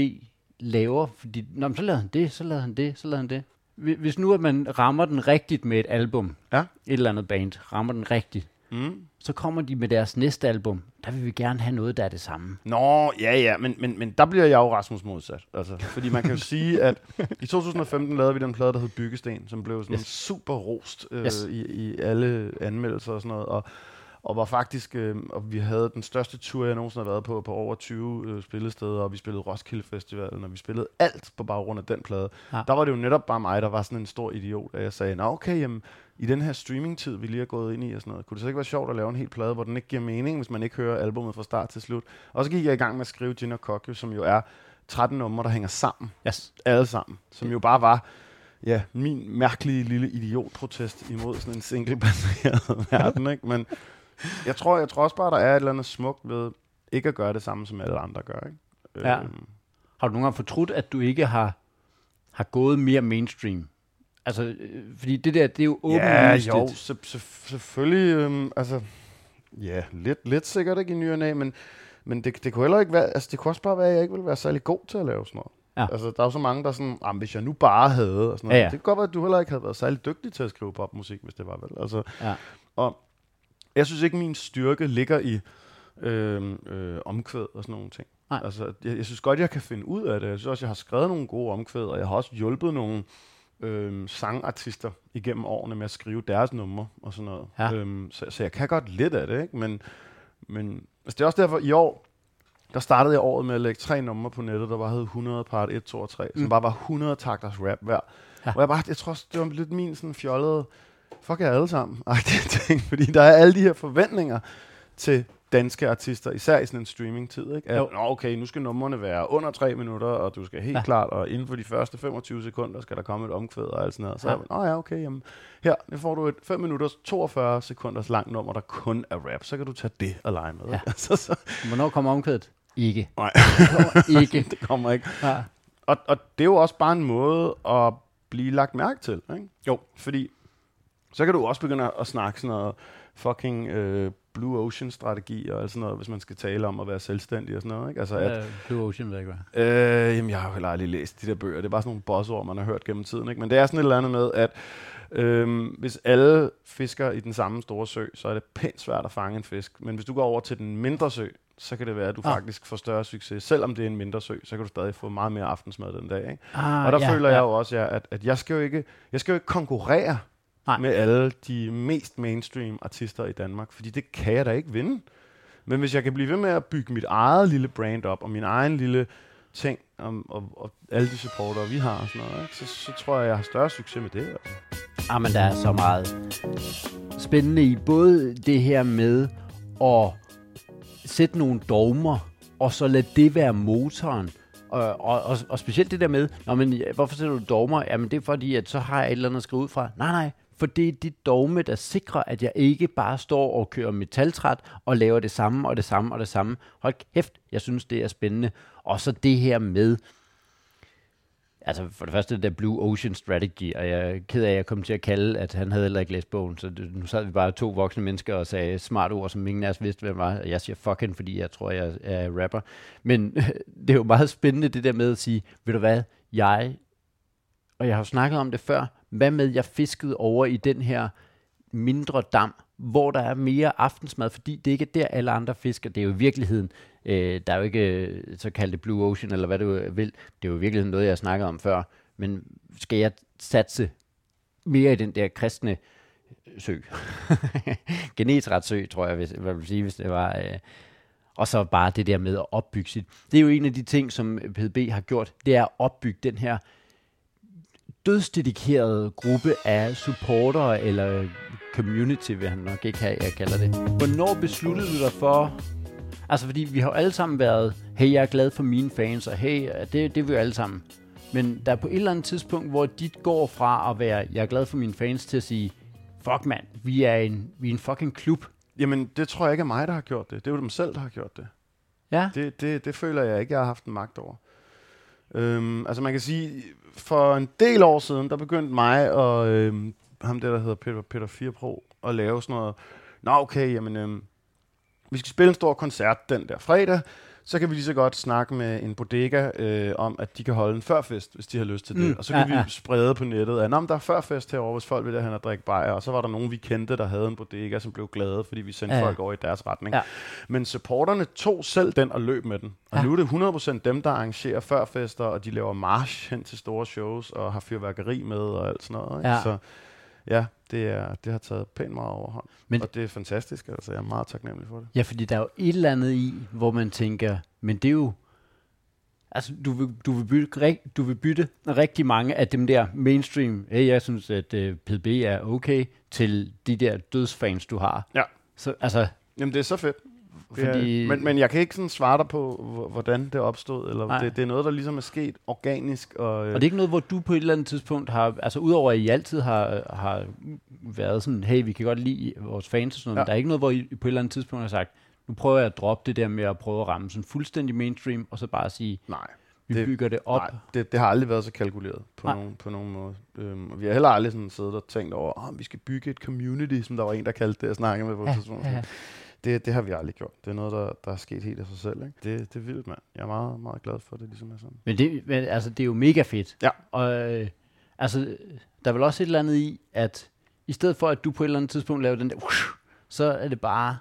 laver? Fordi, nå, men så lavede han det, så lavede han det, så lavede han det. Hvi- Hvis nu at man rammer den rigtigt med et album, Ja. et eller andet band, rammer den rigtigt, Mm. så kommer de med deres næste album. Der vil vi gerne have noget, der er det samme. Nå, ja, ja, men, men, men der bliver jeg jo Rasmus modsat. Altså, fordi man kan jo sige, at i 2015 lavede vi den plade, der hed Byggesten, som blev sådan Yes. super rost øh, yes. i, i alle anmeldelser og sådan noget. Og, og var faktisk, øh, og vi havde den største tur, jeg nogensinde har været på, på over 20 øh, spillesteder, og vi spillede Roskilde Festivalen, og vi spillede alt på baggrund af den plade. Ja. Der var det jo netop bare mig, der var sådan en stor idiot, at jeg sagde, nå okay, jamen, i den her streamingtid, vi lige er gået ind i og sådan noget, kunne det så ikke være sjovt at lave en hel plade, hvor den ikke giver mening, hvis man ikke hører albumet fra start til slut? Og så gik jeg i gang med at skrive Gin Kokyo, som jo er 13 numre, der hænger sammen, Yes. alle sammen, som jo bare var ja, min mærkelige lille idiotprotest imod sådan en single-baseret verden, ikke? Men jeg tror, jeg tror også bare, der er et eller andet smukt ved ikke at gøre det samme, som alle andre gør, ikke? Ja. Øhm, Har du nogle gange fortrudt, at du ikke har, har gået mere mainstream? Altså, øh, fordi det der, det er jo åbenlyst. Ja, jo, se, se, selvfølgelig, øhm, altså, ja, lidt, lidt sikkert ikke i ny og men, men det, det kunne heller ikke være, altså det kunne også bare være, at jeg ikke ville være særlig god til at lave sådan noget. Ja. Altså, der er jo så mange, der er sådan, ah, hvis jeg nu bare havde, og sådan noget. Ja, ja. Det kan godt være, at du heller ikke havde været særlig dygtig til at skrive popmusik, hvis det var vel. Altså, Ja. og jeg synes ikke, min styrke ligger i øh, øh, omkvæd og sådan nogle ting. Nej. Altså, jeg, jeg synes godt, jeg kan finde ud af det. Jeg synes også, jeg har skrevet nogle gode omkvæd, og jeg har også hjulpet nogle øh, sangartister igennem årene med at skrive deres numre og sådan noget. Ja. Øhm, så, så jeg kan godt lidt af det, ikke? Men, men altså, det er også derfor, i år, der startede jeg året med at lægge tre numre på nettet, der bare hed 100 part 1, 2 og 3, mm. Som bare var 100 takters rap hver. Ja. Og jeg, bare, jeg tror også, det var lidt min sådan fjollede, fuck jer alle sammen, ting, fordi der er alle de her forventninger til danske artister, især i sådan en streaming-tid, ikke? At. Nå, okay, nu skal numrene være under tre minutter, og du skal helt Ja. klart, og inden for de første 25 sekunder skal der komme et omkvæd og alt sådan noget. Så Ja. Nå ja, okay, jamen, her, nu får du et 5 minutters, 42 sekunders langt nummer, der kun er rap, så kan du tage det og lege med. Ja. Altså, så, Hvornår kommer omkvædet? Ikke. Nej. ikke. det kommer ikke. Ja. Og, og det er jo også bare en måde at blive lagt mærke til, ikke? Jo. Fordi så kan du også begynde at snakke sådan noget fucking øh, Blue Ocean strategi og sådan noget, hvis man skal tale om at være selvstændig og sådan noget. Ikke? Altså, at, Uh, Blue Ocean, ved jeg ikke hvad. Øh, jamen, jeg har jo heller aldrig læst de der bøger. Det er bare sådan nogle bossord, man har hørt gennem tiden. Ikke? Men det er sådan et eller andet med, at øhm, hvis alle fisker i den samme store sø, så er det pænt svært at fange en fisk. Men hvis du går over til den mindre sø, så kan det være, at du Ah. faktisk får større succes. Selvom det er en mindre sø, så kan du stadig få meget mere aftensmad den dag. Ikke? Ah, Og der ja, føler jeg jo også, ja, at, at jeg, skal jo ikke, jeg skal jo ikke konkurrere Nej. Med alle de mest mainstream artister i Danmark, fordi det kan jeg da ikke vinde. Men hvis jeg kan blive ved med at bygge mit eget lille brand op, og min egen lille ting, om, og, og alle de supportere, vi har og sådan noget, ikke? Så, så tror jeg, jeg har større succes med det. Altså. Ah, men der er så meget spændende i både det her med at sætte nogle dogmer, og så lade det være motoren. Og, og, og, og specielt det der med, Nå, men, hvorfor sætter du dogmer? Jamen det er fordi, at så har jeg et eller andet at skrive ud fra. Nej, nej, for det er dit dogme, der sikrer, at jeg ikke bare står og kører metaltræt og laver det samme og det samme og det samme. Hold kæft, jeg synes, det er spændende. Og så det her med, Altså for det første, det der Blue Ocean Strategy, og jeg er ked af, at jeg kom til at kalde, at han havde heller ikke læst bogen, så det, nu sad vi bare to voksne mennesker og sagde smart ord, som ingen af os vidste, hvem var. Jeg siger fucking, fordi jeg tror, jeg er rapper. Men det er jo meget spændende det der med at sige, ved du hvad, jeg, og jeg har jo snakket om det før, hvad med, jeg fiskede over i den her mindre dam, hvor der er mere aftensmad, fordi det ikke er der, alle andre fisker. Det er jo i virkeligheden, øh, der er jo ikke øh, såkaldte Blue Ocean, eller hvad du vil. Det er jo i virkeligheden noget, jeg snakkede om før. Men skal jeg satse mere i den der kristne sø? Genetrætsø, tror jeg, hvis, hvad vil sige, hvis det var... Øh, og så bare det der med at opbygge sit. Det er jo en af de ting, som PDB har gjort, det er at opbygge den her dødsdedikerede gruppe af supportere, eller community, vil han nok ikke have, jeg kalder det. Hvornår besluttede du dig for... Altså, fordi vi har jo alle sammen været, hey, jeg er glad for mine fans, og hey, det, det er vi jo alle sammen. Men der er på et eller andet tidspunkt, hvor dit går fra at være, jeg er glad for mine fans, til at sige, fuck mand, vi er en, vi er en fucking klub. Jamen, det tror jeg ikke er mig, der har gjort det. Det er jo dem selv, der har gjort det. Ja, Det, det, det føler jeg ikke, jeg har haft en magt over. Øhm, altså man kan sige, for en del år siden, der begyndte mig og øhm, ham der, der hedder Peter, Peter 4 at lave sådan noget, nå okay, jamen, øhm, vi skal spille en stor koncert den der fredag, så kan vi lige så godt snakke med en bodega øh, om, at de kan holde en førfest, hvis de har lyst til det. Mm, Og så kan ja, vi ja. sprede på nettet, at "Nå, men der er førfest herovre, hvis folk vil derhen og drikke bajer. Og så var der nogen, vi kendte, der havde en bodega, som blev glade, fordi vi sendte Ja, folk over i deres retning. Ja. Men supporterne tog selv den og løb med den. Og ja. nu er det 100% dem, der arrangerer førfester, og de laver march hen til store shows, og har fyrværkeri med og alt sådan noget. Ikke? Ja. Så ja, det, er, det har taget pænt meget overhånd. Men- og det er fantastisk, altså jeg er meget taknemmelig for det. Ja, fordi der er jo et eller andet i, hvor man tænker, men det er jo, altså du vil, du vil, bytte, du vil bytte rigtig mange af dem der mainstream, hey, jeg synes, at uh, PDB er okay, til de der dødsfans, du har. Ja. Så, altså, Jamen det er så fedt. Fordi- er, men, men jeg kan ikke sådan svare dig på, hvor- hvordan det opstod. Eller Nej. det, det er noget, der ligesom er sket organisk. Og, øh, og det er ikke noget, hvor du på et eller andet tidspunkt har, altså udover at I altid har, har været sådan, hey, vi kan godt lide vores fans og sådan noget, ja. Ja. der er ikke noget, hvor I på et eller andet tidspunkt har sagt, nu prøver jeg at droppe det der med at prøve at ramme sådan fuldstændig mainstream, og så bare sige, nej, vi Det- bygger det op. nej det, det har aldrig været så kalkuleret på, Nej. nogen, på nogen måde. Øhm, og vi har heller aldrig sådan siddet og tænkt over, at vi skal bygge et community, som der var en, der kaldte det, jeg snakkede med på et Ja, tidspunkt. ja, ja. Det, det har vi aldrig gjort. Det er noget, der, der er sket helt af sig selv. Ikke? Det, det er vildt, mand. Jeg er meget, meget glad for, at det ligesom er sådan. Men det, men, altså, det er jo mega fedt. Ja. Og øh, altså, der er vel også et eller andet i, at i stedet for, at du på et eller andet tidspunkt laver den der, whoosh, så er det bare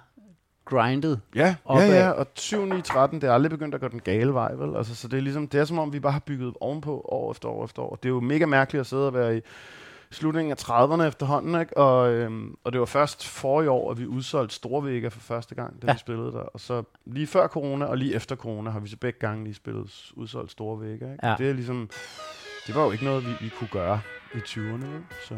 grindet. Ja, Opad. ja, ja, og 7 9 13, det er aldrig begyndt at gå den gale vej, vel? Altså, så det er ligesom, det er som om, vi bare har bygget ovenpå år efter år efter år. Det er jo mega mærkeligt at sidde og være i slutningen af 30'erne efterhånden, ikke? Og, øhm, og det var først for i år, at vi udsolgte Storvægger for første gang, da Ja. vi spillede der. Og så lige før corona og lige efter corona har vi så begge gange lige spillet udsolgt Storvægger, ikke? Ja. Og Det er ligesom, det var jo ikke noget, vi, vi kunne gøre i 20'erne, vel? Så.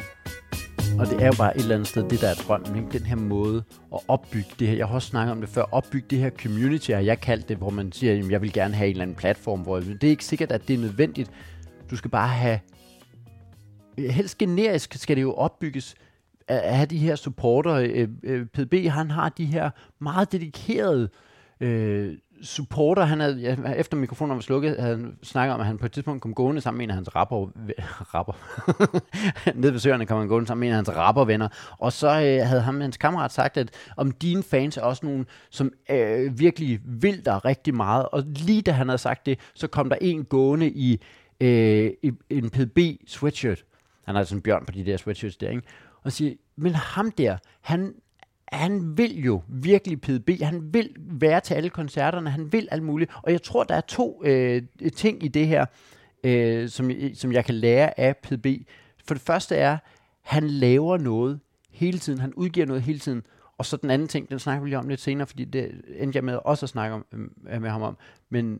Og det er jo bare et eller andet sted, det der er drømmen, ikke? den her måde at opbygge det her. Jeg har også snakket om det før, opbygge det her community, har jeg kaldt det, hvor man siger, at jeg vil gerne have en eller anden platform, hvor det er ikke sikkert, at det er nødvendigt. Du skal bare have, helst generisk skal det jo opbygges, at have de her supporter. Øh, øh, PDB, han har de her meget dedikerede øh, supporter, han havde, efter mikrofonen var slukket, havde han snakket om, at han på et tidspunkt kom gående sammen med en af hans rapper, rapper. nede ved søerne kom han gående sammen med en af hans rappervenner, og så øh, havde han hans kammerat sagt, at om dine fans er også nogen, som øh, virkelig vil dig rigtig meget, og lige da han havde sagt det, så kom der en gående i, øh, i en PDB sweatshirt, han har sådan en bjørn på de der sweatshirts der, ikke? og siger, men ham der, han, han vil jo virkelig PDB, han vil være til alle koncerterne, han vil alt muligt, og jeg tror, der er to øh, ting i det her, øh, som, som jeg kan lære af PDB. For det første er, han laver noget hele tiden, han udgiver noget hele tiden, og så den anden ting, den snakker vi lige om lidt senere, fordi det endte jeg med også at snakke om, øh, med ham om, men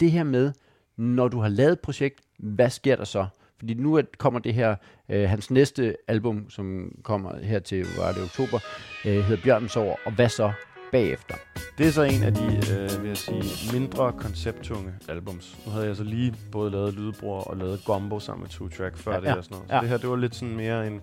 det her med, når du har lavet et projekt, hvad sker der så? Fordi nu kommer det her, øh, hans næste album, som kommer her til, var det oktober, øh, hedder Bjørnens År, og hvad så bagefter? Det er så en af de, øh, vil jeg sige, mindre koncepttunge albums. Nu havde jeg så lige både lavet Lydbror og lavet Gombo sammen med Two Track før ja, det her. Sådan noget. Så ja. det her, det var lidt sådan mere en,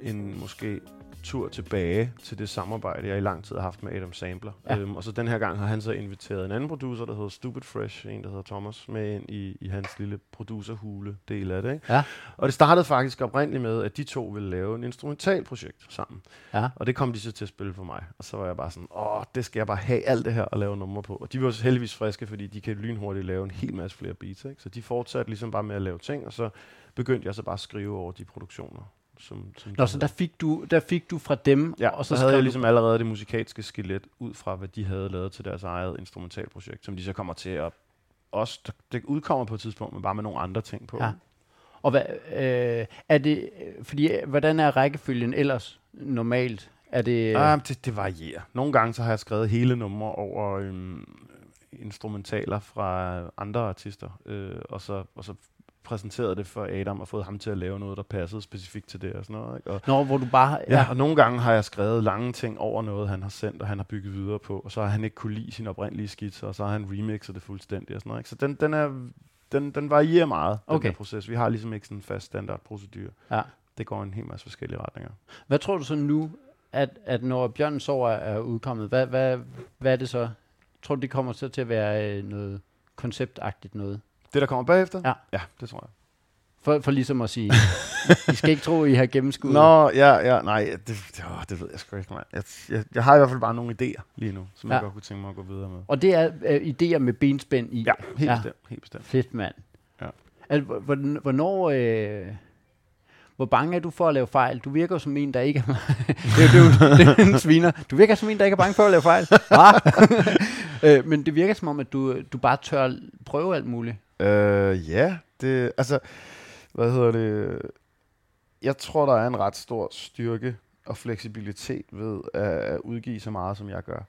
en måske tur tilbage til det samarbejde, jeg i lang tid har haft med Adam Sampler. Ja. Øhm, og så den her gang har han så inviteret en anden producer, der hedder Stupid Fresh, en der hedder Thomas, med ind i, i hans lille producerhule del af det. Ikke? Ja. Og det startede faktisk oprindeligt med, at de to ville lave en instrumental projekt sammen. Ja. Og det kom de så til at spille for mig. Og så var jeg bare sådan, åh, det skal jeg bare have alt det her og lave numre på. Og de var heldigvis friske, fordi de kan lynhurtigt lave en hel masse flere beats. Ikke? Så de fortsatte ligesom bare med at lave ting, og så begyndte jeg så bare at skrive over de produktioner som, som Nå, så der fik, du, der fik du fra dem, ja, og så, så havde jeg ligesom allerede det musikalske skelet ud fra, hvad de havde lavet til deres eget instrumentalprojekt, som de så kommer til at også, det udkommer på et tidspunkt, men bare med nogle andre ting på. Ja. Og hvad, øh, er det, fordi, hvordan er rækkefølgen ellers normalt? Er det, ah, det, det varierer. Nogle gange så har jeg skrevet hele numre over øhm, instrumentaler fra andre artister, øh, og, så, og så præsenteret det for Adam og fået ham til at lave noget, der passede specifikt til det og sådan noget. Ikke? Og, Nå, hvor du bare... Ja. ja, og nogle gange har jeg skrevet lange ting over noget, han har sendt, og han har bygget videre på, og så har han ikke kunne lide sin oprindelige skitser, og så har han remixet det fuldstændig og sådan noget. Ikke? Så den, den, er, den, den varierer meget, okay. den her proces. Vi har ligesom ikke sådan en fast standardprocedur. Ja. Det går en hel masse forskellige retninger. Hvad tror du så nu, at, at når Bjørn Sover er udkommet, hvad, hvad, hvad er det så? Tror du, det kommer så til at være øh, noget konceptagtigt noget? Det, der kommer bagefter? Ja. Ja, det tror jeg. For, for ligesom at sige, I skal ikke tro, I har gennemskuddet. Nå, ja, ja, nej, det, det, åh, det ved jeg sgu ikke, man. Jeg, jeg, jeg har i hvert fald bare nogle idéer lige nu, som ja. jeg godt kunne tænke mig at gå videre med. Og det er uh, idéer med benspænd i? Ja, helt ja. bestemt. Helt bestemt. Fedt, mand. Ja. Altså, hvornår... Øh, hvor bange er du for at lave fejl? Du virker som en, der ikke er... det, er, det, er, det er en sviner. Du virker som en, der ikke er bange for at lave fejl. øh, men det virker som om, at du, du bare tør prøve alt muligt. Øh, ja, det, altså, hvad hedder det? Jeg tror, der er en ret stor styrke og fleksibilitet ved at udgive så meget, som jeg gør.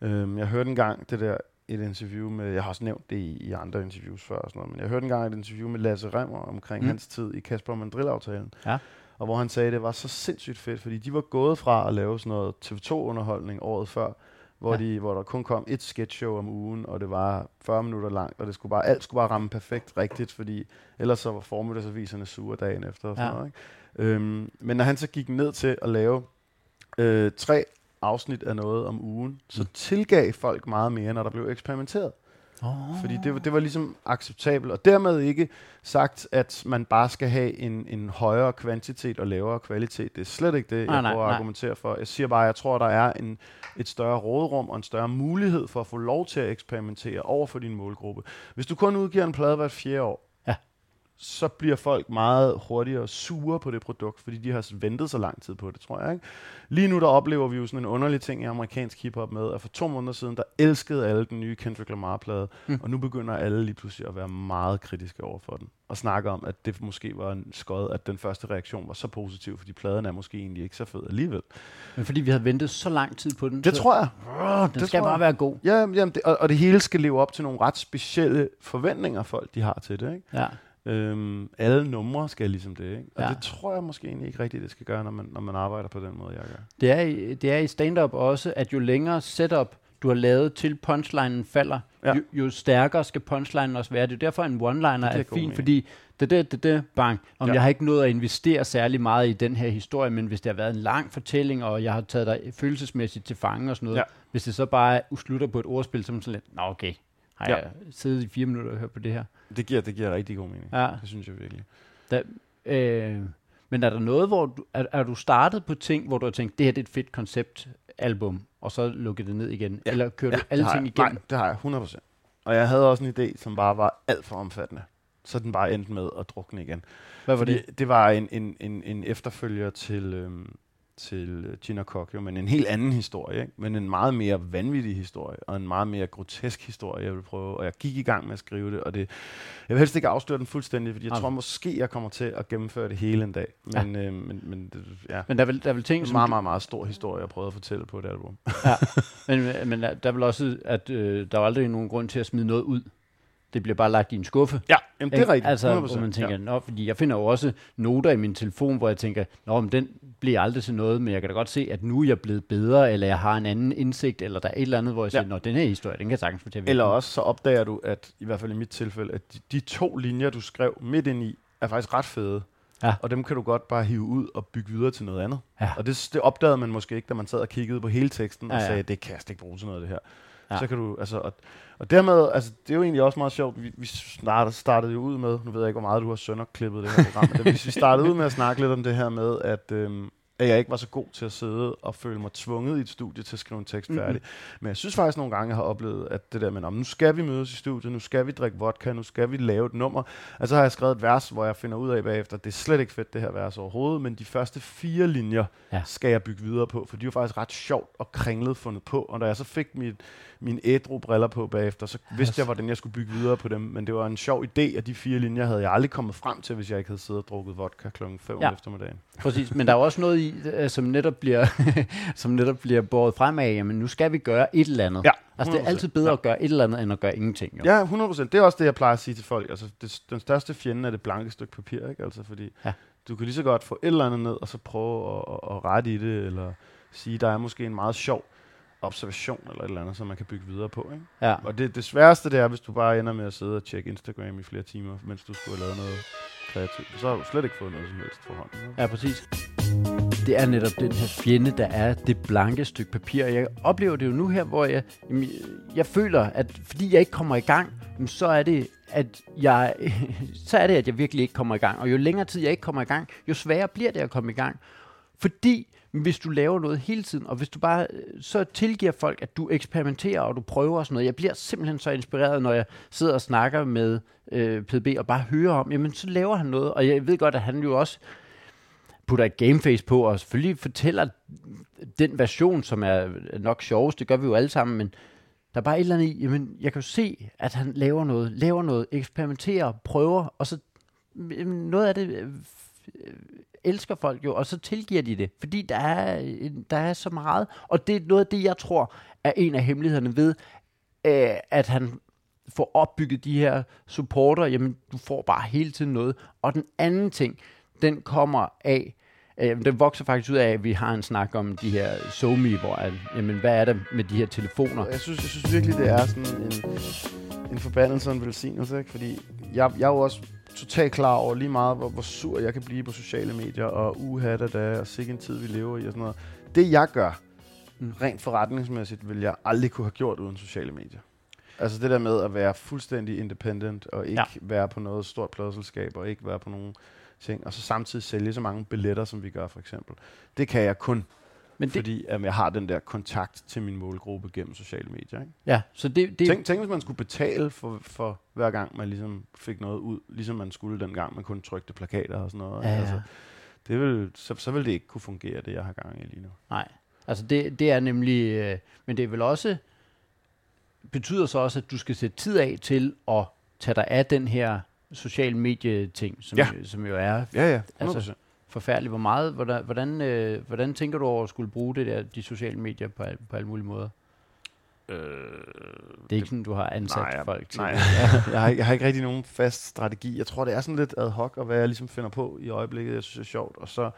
Øhm, jeg hørte engang det der et interview med, jeg har også nævnt det i, i andre interviews før og sådan noget, men jeg hørte engang et interview med Lasse Remmer omkring mm. hans tid i Kasper Mandrill-aftalen. Ja. Og hvor han sagde, at det var så sindssygt fedt, fordi de var gået fra at lave sådan noget TV2-underholdning året før, hvor, ja. de, hvor der kun kom et sketchshow om ugen, og det var 40 minutter langt, og det skulle bare, alt skulle bare ramme perfekt rigtigt, fordi ellers så var formiddagsaviserne sure dagen efter. Og sådan ja. noget, ikke? Øhm, men når han så gik ned til at lave øh, tre afsnit af noget om ugen, så mm. tilgav folk meget mere, når der blev eksperimenteret. Oh. Fordi det, det var ligesom acceptabelt, og dermed ikke sagt, at man bare skal have en, en højere kvantitet og lavere kvalitet. Det er slet ikke det, jeg nej, prøver at argumentere for. Jeg siger bare, at jeg tror, der er en, et større rådrum og en større mulighed for at få lov til at eksperimentere over for din målgruppe. Hvis du kun udgiver en plade hvert fjerde år, så bliver folk meget hurtigere sure på det produkt, fordi de har ventet så lang tid på det, tror jeg. Ikke? Lige nu der oplever vi jo sådan en underlig ting i amerikansk hiphop med, at for to måneder siden, der elskede alle den nye Kendrick Lamar-plade, mm. og nu begynder alle lige pludselig at være meget kritiske over for den, og snakke om, at det måske var en skod, at den første reaktion var så positiv, fordi pladen er måske egentlig ikke så fed alligevel. Men fordi vi har ventet så lang tid på den? Det så, tror jeg. Den det skal bare jeg. være god. Ja, jamen det, og, og det hele skal leve op til nogle ret specielle forventninger, folk de har til det. Ikke? Ja. Øhm, alle numre skal ligesom det, ikke? Og Ja. det tror jeg måske egentlig ikke rigtigt, det skal gøre, når man, når man arbejder på den måde, jeg gør. Det er, i- det er i stand-up også, at jo længere setup du har lavet til punchlinen falder, Ja. jo, jo stærkere skal punchlinen også være. Det er derfor, en one-liner giver er god fin, mening. fordi det, det, det, det, bang. Om ja. jeg har ikke nået at investere særlig meget i den her historie, men hvis det har været en lang fortælling, og jeg har taget dig følelsesmæssigt til fange og sådan noget, Ja. hvis det så bare slutter på et ordspil, som sådan lidt, nå okay, har Ja. jeg siddet i fire minutter og hørt på det her? Det giver, det giver rigtig god mening. Ja. Det synes jeg virkelig. Da, øh, men er der noget, hvor du, er, er du startet på ting, hvor du har tænkt, det her det er et fedt konceptalbum, og så lukket det ned igen? Ja. Eller kører du det alle ting igennem? Nej, det har jeg 100%. Og jeg havde også en idé, som bare var alt for omfattende. Så den bare endte med at drukne igen. Hvad var Fordi det? det var en, en, en, en efterfølger til, øhm, til øh, Gina Kokyo, men en helt anden historie, ikke? men en meget mere vanvittig historie, og en meget mere grotesk historie, jeg vil prøve. Og jeg gik i gang med at skrive det, og det, jeg vil helst ikke afsløre den fuldstændig, fordi jeg Okay. tror måske, jeg kommer til at gennemføre det hele en dag. Men, ja. øh, men, men det, ja, Men der er vel, der er det ting, er en meget, meget, meget stor historie, jeg prøvede at fortælle på et album. Men, men der der er vel også, at øh, der er aldrig nogen grund til at smide noget ud. Det bliver bare lagt i en skuffe. Ja, jamen, det er Ikke? rigtigt. Altså, 100%, hvor man tænker, ja. nå, fordi jeg finder jo også noter i min telefon, hvor jeg tænker, nå, men den bliver aldrig til noget, men jeg kan da godt se, at nu er jeg blevet bedre, eller jeg har en anden indsigt, eller der er et eller andet, hvor jeg Ja. siger, nå, den her historie, den kan jeg sagtens fortælle. Eller også så opdager du, at i hvert fald i mit tilfælde, at de, de to linjer, du skrev midt ind i, er faktisk ret fede. Ja. Og dem kan du godt bare hive ud og bygge videre til noget andet. Ja. Og det, det opdagede man måske ikke, da man sad og kiggede på hele teksten og Ja, ja. sagde, det kan jeg ikke bruge til noget, det her. Ja. Så kan du, altså, og, og dermed, altså, det er jo egentlig også meget sjovt, vi, vi startede, startede jo ud med, nu ved jeg ikke, hvor meget du har sønderklippet det her program, men vi startede ud med at snakke lidt om det her med, at, øhm, at jeg ikke var så god til at sidde og føle mig tvunget i et studie til at skrive en tekst færdig. Men jeg synes faktisk nogle gange, jeg har oplevet, at det der med, "Nå, men nu skal vi mødes i studiet, nu skal vi drikke vodka, nu skal vi lave et nummer. Altså har jeg skrevet et vers, hvor jeg finder ud af bagefter, at det er slet ikke fedt det her vers overhovedet, men de første fire linjer Ja. skal jeg bygge videre på, for de jo faktisk ret sjovt og kringlet fundet på. Og da jeg så fik mit, mine ædru briller på bagefter, så vidste jeg, hvordan jeg skulle bygge videre på dem. Men det var en sjov idé, og de fire linjer havde jeg aldrig kommet frem til, hvis jeg ikke havde siddet og drukket vodka klokken 5 Ja. om eftermiddagen. Præcis, men der er også noget i, øh, som netop bliver, som netop bliver båret frem af, jamen nu skal vi gøre et eller andet. Ja, Altså det er 100%. altid bedre Ja. at gøre et eller andet, end at gøre ingenting. Jo. Ja, 100%. Det er også det, jeg plejer at sige til folk. Altså, det, den største fjende er det blanke stykke papir, ikke? Altså, fordi Ja. du kan lige så godt få et eller andet ned, og så prøve at, at, at rette i det, eller sige, der er måske en meget sjov observation, eller et eller andet, som man kan bygge videre på, ikke? Ja. Og det, det sværeste, det er, hvis du bare ender med at sidde og tjekke Instagram i flere timer, mens du skulle have lavet noget kreativt. Så har du slet ikke fået noget som helst for hånden. Ja, præcis. Det er netop den her fjende, der er det blanke stykke papir. Jeg oplever det jo nu her, hvor jeg, jamen, jeg føler, at fordi jeg ikke kommer i gang, jamen, så er det, at jeg, så er det, at jeg virkelig ikke kommer i gang. Og jo længere tid jeg ikke kommer i gang, jo sværere bliver det at komme i gang. Fordi hvis du laver noget hele tiden, og hvis du bare så tilgiver folk, at du eksperimenterer, og du prøver og sådan noget. Jeg bliver simpelthen så inspireret, når jeg sidder og snakker med øh, PDB, og bare hører om, jamen så laver han noget. Og jeg ved godt, at han jo også putter et gameface på, og selvfølgelig fortæller den version, som er nok sjovest, det gør vi jo alle sammen, men der er bare et eller andet i, jamen, jeg kan jo se, at han laver noget, laver noget, eksperimenterer, prøver, og så jamen, noget af det øh, øh, elsker folk jo, og så tilgiver de det, fordi der er, øh, der er så meget, og det er noget af det, jeg tror, er en af hemmelighederne ved, øh, at han får opbygget de her supporter, jamen du får bare hele tiden noget. Og den anden ting, den kommer af, øh, den vokser faktisk ud af, at vi har en snak om de her SoMe, hvor at, jamen, hvad er der med de her telefoner? Jeg synes, jeg synes virkelig, det er sådan en, en forbandelse og en velsignelse, ikke? fordi jeg, jeg er jo også totalt klar over lige meget, hvor, hvor sur jeg kan blive på sociale medier, og uha da da, og sikke en tid, vi lever i, og sådan noget. Det jeg gør, Mm. rent forretningsmæssigt, vil jeg aldrig kunne have gjort uden sociale medier. Altså det der med at være fuldstændig independent, og ikke ja. være på noget stort pladselskab, og ikke være på nogen ting, og så samtidig sælge så mange billetter, som vi gør for eksempel. Det kan jeg kun, Men det, fordi at jeg har den der kontakt til min målgruppe gennem sociale medier. Ikke? ja, så det, det Tænk, tænk, hvis man skulle betale for, for hver gang, man ligesom fik noget ud, ligesom man skulle dengang, man kun trykte plakater og sådan noget. Ja, ja. Altså, det vil, så, så vil det ikke kunne fungere, det jeg har gang i lige nu. Nej, altså det, det er nemlig, øh, men det er vel også, betyder så også, at du skal sætte tid af til at tage dig af den her social medie ting, som, Ja. jo, som jo er Ja, ja, 100%. Altså, forfærdeligt. Hvor meget, hvordan, hvordan, øh, hvordan tænker du over at skulle bruge det der, de sociale medier på, al- på alle mulige måder? øh, Det er ikke sådan, du har ansat nej, jeg, folk til nej, det. jeg, har, ikke- jeg har ikke rigtig nogen fast strategi. Jeg tror, det er sådan lidt ad hoc, og hvad jeg ligesom finder på i øjeblikket, jeg synes er sjovt. Og så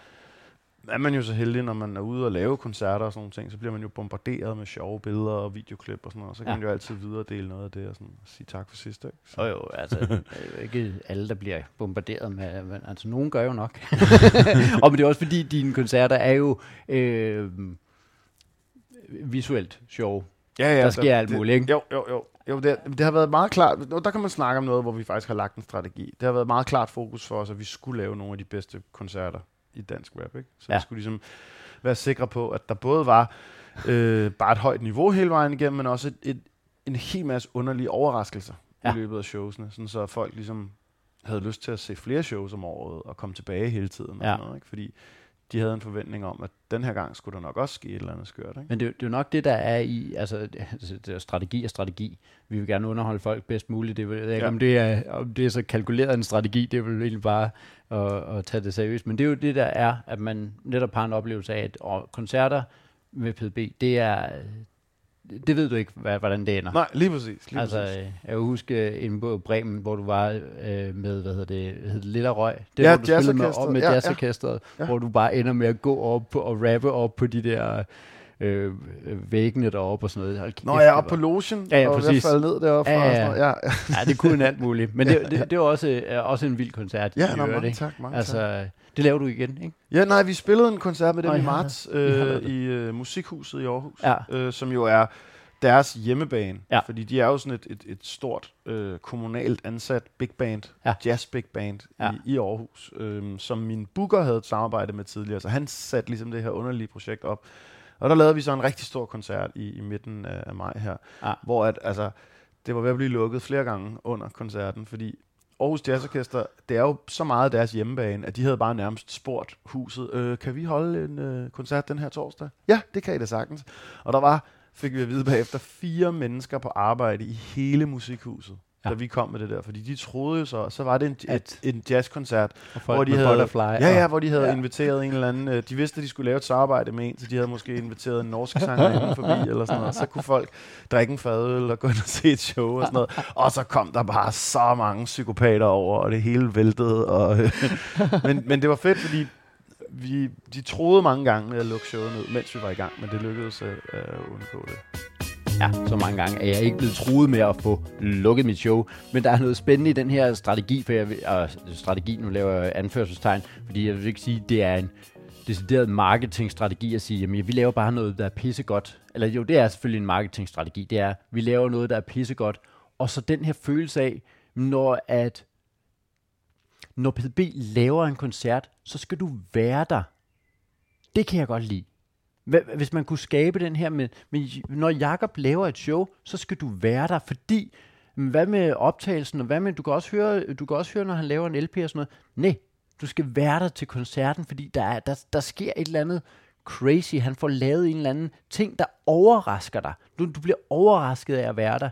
er man jo så heldig, når man er ude og lave koncerter og sådan nogle ting, så bliver man jo bombarderet med sjove billeder og videoklip og sådan noget. Så kan Ja. man jo altid videredele noget af det og sådan, og sige tak for sidst. Ikke? Så. Jo jo, altså det er jo ikke alle, der bliver bombarderet med, men altså nogen gør jo nok. og men det er også fordi, dine koncerter er jo øh, visuelt sjove. Ja, ja, Der sker alt det, muligt, ikke? Jo, jo, jo. jo det, det har været meget klart. Der kan man snakke om noget, hvor vi faktisk har lagt en strategi. Det har været meget klart fokus for os, at vi skulle lave nogle af de bedste koncerter i dansk rap. Ikke? Så ja. Vi skulle ligesom være sikre på, at der både var øh, bare et højt niveau hele vejen igennem, men også et, et, en hel masse underlige overraskelser ja. I løbet af showsene, sådan så folk ligesom havde lyst til at se flere shows om året og komme tilbage hele tiden. Og Ja. noget, ikke? Fordi de havde en forventning om, at den her gang skulle der nok også ske et eller andet skørt. Ikke? Men det, er det er jo nok det, der er i, altså det, altså, det er strategi og strategi. Vi vil gerne underholde folk bedst muligt. Det, ved jeg ikke, Ja. om, det er, om det er så kalkuleret en strategi, det er vel egentlig bare at, at tage det seriøst. Men det er jo det, der er, at man netop har en oplevelse af, at og koncerter med PDB, det er, det ved du ikke, hvad, hvordan det ender. Nej, lige præcis. Lige altså, præcis. øh, jeg kan huske øh, inde på Bremen, hvor du var øh, med, hvad hedder det, hed Lilla Røg? Det, Ja, hvor du spillede med, jazzorkestret. med Ja, ja. jazzorkestret, Ja. hvor du bare ender med at gå op og rappe op på de der øh, væggene deroppe og sådan noget. Hold Nå, jeg er oppe på logen, Ja, ja, og falde ned deroppe. Ja, ja, og sådan ja. Ja, det kunne alt muligt. Men det, det, det var også, øh, også en vild koncert. Ja, nå, mange tak, mange Altså, tak. det laver du igen, ikke? Ja, nej, vi spillede en koncert med dem Nå, i marts har øh, i øh, Musikhuset i Aarhus, Ja. øh, som jo er deres hjemmebane. Ja. Fordi de er jo sådan et, et, et stort øh, kommunalt ansat big band, Ja. jazz big band Ja. i, i Aarhus, øh, som min booker havde et samarbejde med tidligere. Så han satte ligesom det her underlige projekt op. Og der lavede vi så en rigtig stor koncert i, i midten af, af maj her, Ja. hvor at, altså, det var ved at blive lukket flere gange under koncerten, fordi Aarhus Jazz Orkester, det er jo så meget deres hjemmebane, at de havde bare nærmest spurgt huset, øh, kan vi holde en øh, koncert den her torsdag? Ja, det kan I da sagtens. Og der var, fik vi at vide bagefter, fire mennesker på arbejde i hele musikhuset, ja. Da vi kom med det der. Fordi de troede jo så, så var det en, et, en jazzkoncert, hvor de havde, Butterfly. ja, ja, hvor de havde Ja. inviteret en eller anden, øh, de vidste, at de skulle lave et samarbejde med en, så de havde måske inviteret en norsk sanger forbi, eller sådan noget. Så kunne folk drikke en fadøl og gå ind og se et show og sådan noget. Og så kom der bare så mange psykopater over, og det hele væltede. Og, øh, men, men det var fedt, fordi vi, de troede mange gange med at lukke showet ned, mens vi var i gang, men det lykkedes at, at undgå det. Ja, så mange gange at jeg ikke blevet truet med at få lukket mit show. Men der er noget spændende i den her strategi, for jeg vil, og strategi, nu laver jeg anførselstegn, fordi jeg vil ikke sige, det er en decideret marketingstrategi at sige, jamen vi laver bare noget, der er pissegodt. Eller jo, det er selvfølgelig en marketingstrategi. Det er, vi laver noget, der er pissegodt. Og så den her følelse af, når at når PDB laver en koncert, så skal du være der. Det kan jeg godt lide. Hvis man kunne skabe den her med, men når Jakob laver et show, så skal du være der, fordi hvad med optagelsen, og hvad med, du kan også høre, du kan også høre, når han laver en LP og sådan noget. Nej, du skal være der til koncerten, fordi der, er, der, der sker et eller andet crazy. Han får lavet en eller anden ting, der overrasker dig. Du, du bliver overrasket af at være der.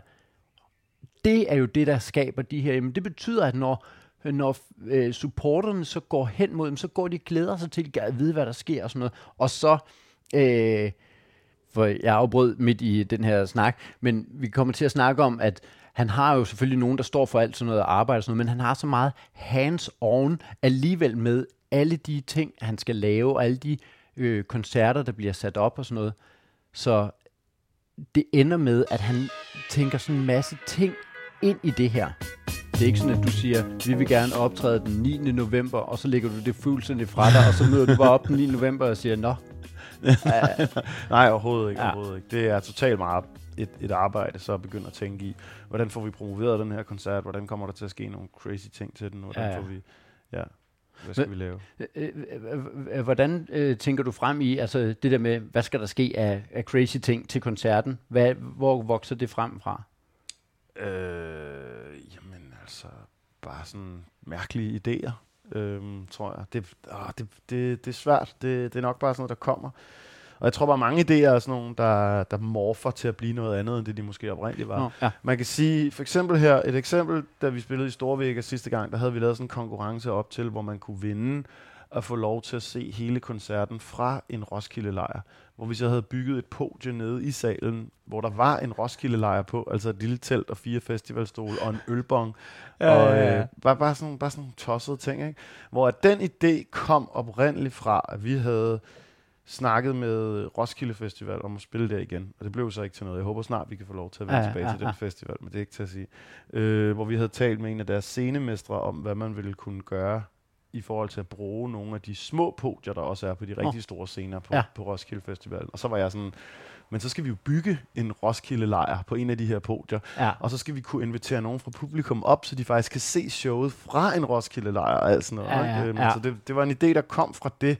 Det er jo det, der skaber de her. Jamen, det betyder, at når, når øh, supporterne så går hen mod dem, så går de og glæder sig til at vide, hvad der sker og sådan noget. Og så, øh, for jeg afbrød midt i den her snak, men vi kommer til at snakke om, at han har jo selvfølgelig nogen, der står for alt sådan noget arbejde og sådan noget, men han har så meget hands-on alligevel med alle de ting, han skal lave, og alle de øh, koncerter, der bliver sat op og sådan noget. Så det ender med, at han tænker sådan en masse ting ind i det her. Det er ikke sådan, at du siger, vi vil gerne optræde den 9. november, og så lægger du det fuldstændig fra dig, og så møder du bare op den 9. november og siger, nå, Nej, overhovedet ikke. Ja. Overhovedet ikke. Det er totalt meget et, et arbejde, så at begynde at tænke i, hvordan får vi promoveret den her koncert, hvordan kommer der til at ske nogle crazy ting til den, hvordan Ja, ja, får vi, ja, hvad skal vi lave? Hvordan øh, tænker du frem i, altså det der med, hvad skal der ske af, af crazy ting til koncerten? Hvad, hvor vokser det frem fra? Øh, jamen altså, bare sådan mærkelige idéer, øhm, tror jeg. Det, åh, det, det, det er svært. Det, det er nok bare sådan noget, der kommer. Og jeg tror bare, mange idéer er sådan nogle, der, der morfer til at blive noget andet, end det de måske oprindeligt var. Nå, ja. Man kan sige, for eksempel her, et eksempel, da vi spillede i Storvægger sidste gang, der havde vi lavet sådan en konkurrence op til, hvor man kunne vinde at få lov til at se hele koncerten fra en Roskilde-lejr, hvor vi så havde bygget et podie nede i salen, hvor der var en Roskilde-lejr på, altså et lille telt og fire festivalstole og en ølbong. Ja, og øh, bare, bare, sådan, bare sådan nogle tossede ting, ikke? Hvor at den idé kom oprindeligt fra, at vi havde snakket med Roskilde Festival om at spille der igen, og det blev så ikke til noget. Jeg håber snart, vi kan få lov til at vende Ja, tilbage ja, til den ja. festival, men det er ikke til at sige. Øh, hvor vi havde talt med en af deres scenemestre om, hvad man ville kunne gøre i forhold til at bruge nogle af de små podier, der også er på de rigtig store scener på, Ja. på Roskilde Festival. Og så var jeg sådan, men så skal vi jo bygge en Roskilde-lejr på en af de her podier, Ja. og så skal vi kunne invitere nogen fra publikum op, så de faktisk kan se showet fra en Roskilde-lejr og alt sådan noget. Ja, ja, Øhm, ja. Så det, det var en idé, der kom fra det,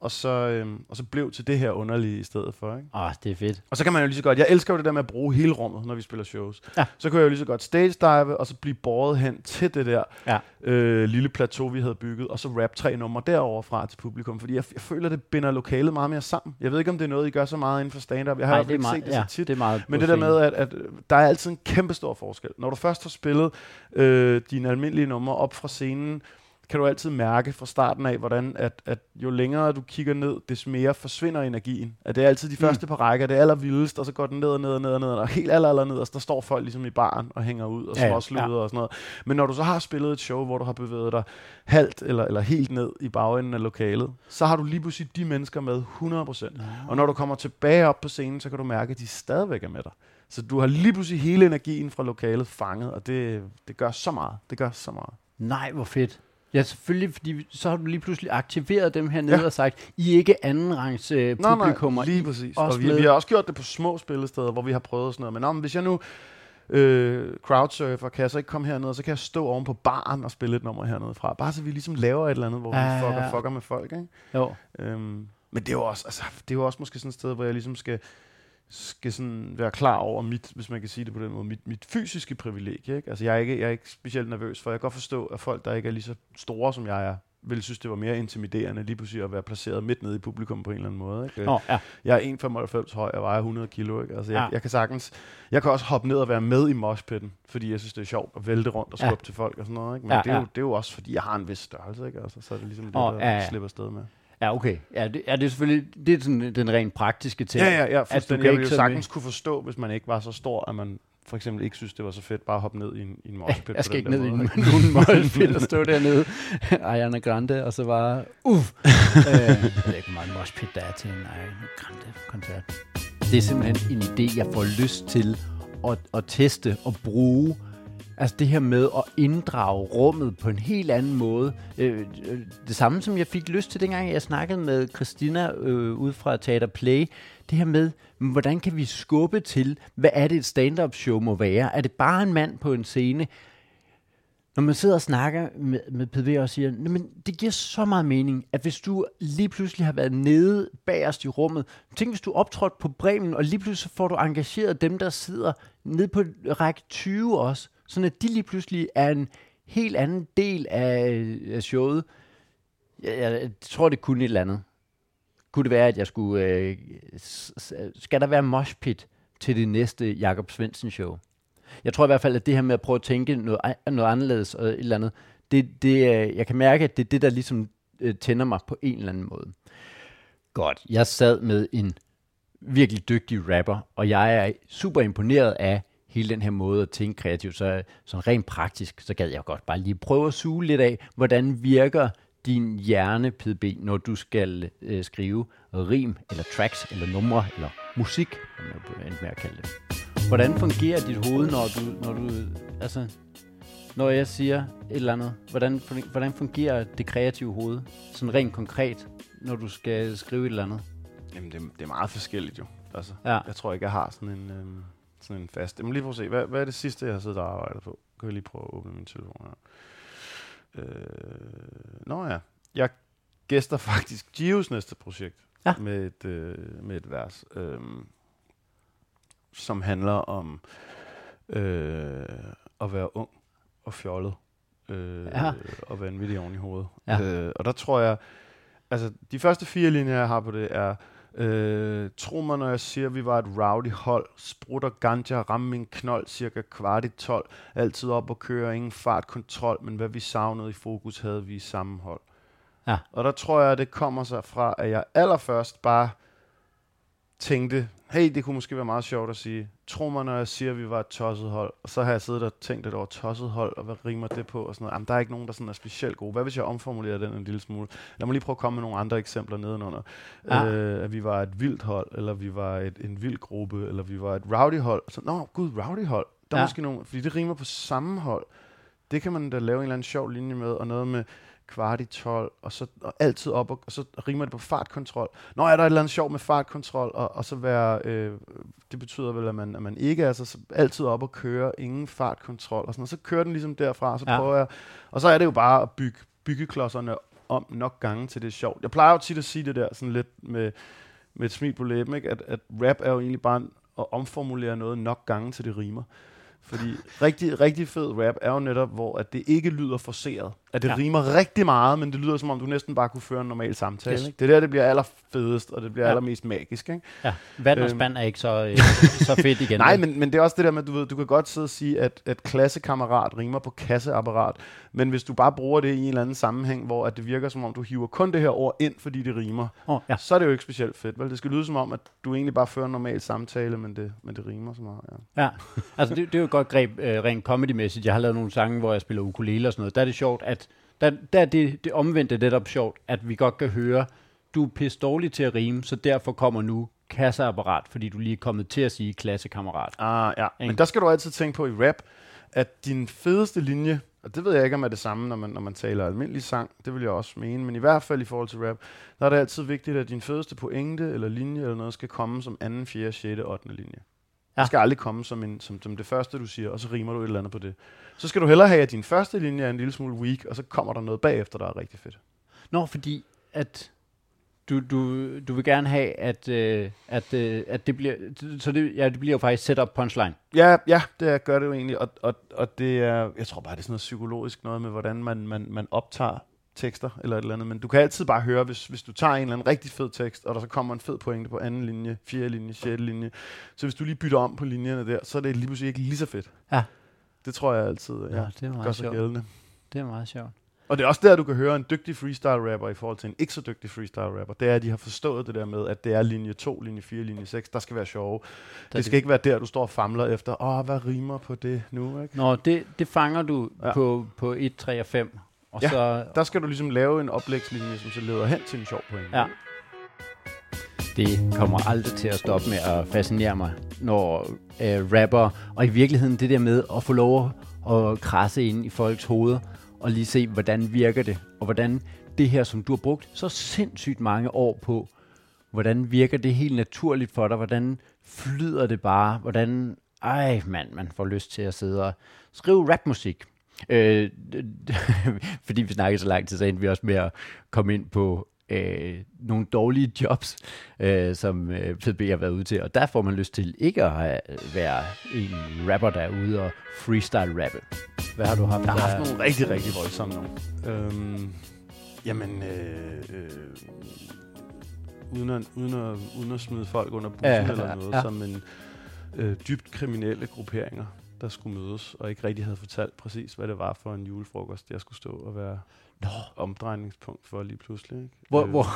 og så, øhm, og så blev til det her underlige i stedet for. Ikke? Åh, det er fedt. Og så kan man jo lige så godt, jeg elsker jo det der med at bruge hele rummet, når vi spiller shows. Ja. Så kunne jeg jo lige så godt stage dive, og så blive båret hen til det der Ja. øh, lille plateau, vi havde bygget, og så rap tre numre derover fra til publikum, fordi jeg, jeg føler, det binder lokalet meget mere sammen. Jeg ved ikke, om det er noget, I gør så meget inden for stand-up. Jeg har Nej, det ikke meget, set det ja, så tit. det er meget Men det der med, at, at øh, der er altid en kæmpe stor forskel. Når du først har spillet øh, dine almindelige numre op fra scenen, kan du altid mærke fra starten af, hvordan at, at jo længere du kigger ned, des mere forsvinder energien. At det er altid de Mm. første par rækker, det er allervildest, og så går den ned og ned og ned og ned, og helt aller, aller ned, og der står folk ligesom i baren og hænger ud og Ja, småsluder ja. og sådan noget. Men når du så har spillet et show, hvor du har bevæget dig halvt eller, eller helt ned i bagenden af lokalet, så har du lige pludselig de mennesker med 100%. Og når du kommer tilbage op på scenen, så kan du mærke, at de stadigvæk er med dig. Så du har lige pludselig hele energien fra lokalet fanget, og det, det gør så meget. Det gør så meget. Nej, hvor fedt. Ja, selvfølgelig, fordi så har du lige pludselig aktiveret dem hernede Ja. og sagt, I er ikke andenrangs øh, publikummer. lige I- præcis. også Og vi, med- vi har også gjort det på små spillesteder, hvor vi har prøvet sådan noget. Men, men hvis jeg nu øh, crowdsurfer, kan jeg så ikke komme herned, og så kan jeg stå oven på baren og spille et nummer hernede fra. Bare så vi ligesom laver et eller andet, hvor Ja, vi fucker, ja. fucker med folk. Ikke? Jo. Øhm, men det er jo også, altså, det er jo også måske sådan et sted, hvor jeg ligesom skal, skal sådan være klar over mit, hvis man kan sige det på den måde, mit, mit fysiske privilegie. Ikke? Altså, jeg er, ikke, jeg er ikke specielt nervøs, for jeg kan godt forstå, at folk, der ikke er lige så store, som jeg er, ville synes, det var mere intimiderende lige pludselig at være placeret midt nede i publikum på en eller anden måde. Ikke? Nå, ja. Jeg er 1,95 høj og vejer 100 kilo. Ikke? Altså, jeg, Ja. ja. jeg kan sagtens... Jeg kan også hoppe ned og være med i moshpitten, fordi jeg synes, det er sjovt at vælte rundt og Ja. skubbe til folk og sådan noget. Ikke? Men Ja, ja, det, er jo, ja. det er jo også, fordi jeg har en vis størrelse. Ikke? Altså, så er det ligesom det, Åh, der ja, ja. slipper afsted med. Ja, okay. Ja, det, ja, det er selvfølgelig det er sådan, den rent praktiske ting. Ja, ja, ja. At du kan Jeg ikke ville jo sagtens kunne forstå, hvis man ikke var så stor, at man for eksempel ikke synes, det var så fedt bare at hoppe ned i en, i en moshpit. Jeg skal ikke ned i der en, måde, nogen målpil og stå dernede. Ariana Grande, og så bare, uff. øh, jeg ved ikke, hvor meget moshpit der er til en Ariana Grande-koncert. Det er simpelthen en idé, jeg får lyst til at, at teste og bruge. Altså det her med at inddrage rummet på en helt anden måde. Øh, øh, det samme, som jeg fik lyst til, dengang jeg snakkede med Christina øh, ud fra Teater Play. Det her med, hvordan kan vi skubbe til, hvad er det et stand-up show må være? Er det bare en mand på en scene? Når man sidder og snakker med, med PV og siger, men det giver så meget mening, at hvis du lige pludselig har været nede bagerst i rummet, tænk hvis du optrådte på Bremen, og lige pludselig så får du engageret dem, der sidder nede på række 20 også, sådan at de lige pludselig er en helt anden del af, af showet. Jeg, jeg, jeg tror, det kunne et eller andet. Kunne det være, at jeg skulle... Øh, skal der være moshpit til det næste Jakob Svendsen show? Jeg tror i hvert fald, at det her med at prøve at tænke noget, noget anderledes og et eller andet, det, det, øh, jeg kan mærke, at det er det, der ligesom øh, tænder mig på en eller anden måde. Godt. Jeg sad med en virkelig dygtig rapper, og jeg er super imponeret af hele den her måde at tænke kreativt. Så, så rent praktisk, så gad jeg godt bare lige prøve at suge lidt af, hvordan virker din hjerne, PDB, når du skal øh, skrive rim, eller tracks, eller numre, eller musik, som jeg endte med at kalde det. Hvordan fungerer dit hoved, når du, når du, altså, når jeg siger et eller andet? Hvordan, hvordan fungerer det kreative hoved, sådan rent konkret, når du skal skrive et eller andet? Jamen, det, det er meget forskelligt jo. Altså, Ja. Jeg tror ikke, jeg har sådan en, øhm, sådan en fast... Jamen lige prøve at se, hvad, hvad er det sidste, jeg har siddet og arbejdet på? Kan jeg lige prøve at åbne min telefon her. Øh, nå ja, jeg gæster faktisk Gios næste projekt Ja. med, et, øh, med et vers, øh, som handler om øh, at være ung og fjollet. Øh, Ja. Og vanvittig oven i hovedet. Ja. Øh, og der tror jeg, altså de første fire linjer, jeg har på det, er Øh, tro mig, når jeg siger, at vi var et rowdy hold. Sprutter ganja, ramme min knold, cirka kvart i 12. Altid op og køre, ingen fart, kontrol, men hvad vi savnede i fokus, havde vi i sammenhold. Ja. Og der tror jeg, at det kommer sig fra, at jeg allerførst bare tænkte, hey, det kunne måske være meget sjovt at sige, tro mig, når jeg siger, at vi var et tosset hold. Og så har jeg siddet og tænkt lidt over tosset hold, og hvad rimer det på? Og sådan noget. Jamen, der er ikke nogen, der sådan er specielt gode. Hvad hvis jeg omformulerer den en lille smule? Lad mig lige prøve at komme med nogle andre eksempler nedenunder. Ja. Øh, at vi var et vildt hold, eller vi var et, en vild gruppe, eller vi var et rowdy hold. Så, Nå, gud, rowdy hold. Der er Ja. måske nogle, fordi det rimer på samme hold. Det kan man da lave en eller anden sjov linje med, og noget med kvart i 12, og så og altid op, og, og så rimer det på fartkontrol. Nå, er der et eller andet sjov med fartkontrol, og, og så være, øh, det betyder vel, at man, at man ikke er så, så altid op og køre, ingen fartkontrol, og sådan og så kører den ligesom derfra, og så Ja. prøver jeg, og så er det jo bare at bygge byggeklodserne om nok gange til det er sjovt. Jeg plejer jo tit at sige det der sådan lidt med, med et smil på læben, ikke? At, at rap er jo egentlig bare at omformulere noget nok gange til det rimer. Fordi rigtig, rigtig fed rap er jo netop, hvor at det ikke lyder forceret. At det Ja. rimer rigtig meget, men det lyder som om, du næsten bare kunne føre en normal samtale. Yes. Ikke? Det er der, det bliver allerfedest, og det bliver Ja. allermest magisk. Ikke? Ja, vand og Øhm. spand er ikke så, øh, så fedt igen. Nej, men, men det er også det der med, du ved, du kan godt sidde og sige, at, at klassekammerat rimer på kasseapparat, men hvis du bare bruger det i en eller anden sammenhæng, hvor at det virker som om, du hiver kun det her ord ind, fordi det rimer, Oh, ja. så er det jo ikke specielt fedt. Vel? Det skal lyde som om, at du egentlig bare fører en normal samtale, men det, men det rimer så meget. Ja. Ja, altså det, det er jo et godt greb øh, rent comedy-mæssigt. Jeg har lavet nogle sange, hvor jeg spiller ukulele og sådan noget. Der er det sjovt, at der, der er det, det omvendte netop sjovt, at vi godt kan høre, du er pisse dårlig til at rime, så derfor kommer nu kasseapparat, fordi du lige er kommet til at sige klassekammerat. Ah, ja. Ikke? Men der skal du altid tænke på i rap, at din fedeste linje, og det ved jeg ikke, om er det samme, når man, når man taler almindelig sang, det vil jeg også mene, men i hvert fald i forhold til rap, der er det altid vigtigt, at din fedeste pointe eller linje eller noget skal komme som anden, fjerde, sjette, 8. linje. Ja. Det skal aldrig komme som, en, som, som det første, du siger, og så rimer du et eller andet på det. Så skal du hellere have, at din første linje er en lille smule weak, og så kommer der noget bagefter, der er rigtig fedt. Nå, fordi at du, du, du vil gerne have, at, øh, at, øh, at det bliver, så det, ja, det bliver jo faktisk set up punchline. Ja, ja, det gør det jo egentlig, og, og, og det er, jeg tror bare, det er sådan noget psykologisk noget med, hvordan man, man, man optager tekster eller et eller andet, men du kan altid bare høre, hvis, hvis du tager en eller anden rigtig fed tekst, og der så kommer en fed pointe på anden linje, fjerde linje, sjette linje, så hvis du lige bytter om på linjerne der, så er det lige pludselig ikke lige så fedt. Ja. Det tror jeg altid ja, Nå, det er gør meget sig sjovt. gældende. Det er meget sjovt. Og det er også der, du kan høre en dygtig freestyle rapper i forhold til en ikke så dygtig freestyle rapper. Det er, at de har forstået det der med, at det er linje 2, linje 4, linje 6, der skal være sjove. Der Det skal ikke være der, du står og famler efter, åh, hvad rimer på det nu, ikke? Nå, det, det fanger du ja. Ja. på, på 1, 3 og 5. Og Ja, så, Der skal du ligesom lave en oplægslinje, som så leder hen til en sjov pointe. Ja. Det kommer aldrig til at stoppe med at fascinere mig, når øh, rapper, og i virkeligheden det der med at få lov at krasse ind i folks hoveder, og lige se, hvordan virker det, og hvordan det her, som du har brugt så sindssygt mange år på, hvordan virker det helt naturligt for dig, hvordan flyder det bare, hvordan, ej mand, man får lyst til at sidde og skrive rapmusik. Øh, fordi vi snakkede så lang tid, så endte vi også med at komme ind på øh, nogle dårlige jobs, øh, som øh, PDB har været ude til. Og der får man lyst til ikke at have, være en rapper, der er ude og freestyle rappe. Hvad har du haft Jeg har haft nogle rigtig, rigtig voldsomme nogle. Øhm, jamen, øh, øh, uden, at, uden, at, uden at smide folk under bussen Ja, eller noget, ja. som en øh, dybt kriminelle grupperinger, der skulle mødes, og ikke rigtig havde fortalt præcis, hvad det var for en julefrokost, jeg skulle stå og være Nå. omdrejningspunkt for lige pludselig. Ikke? Hvor, Øh, hvor,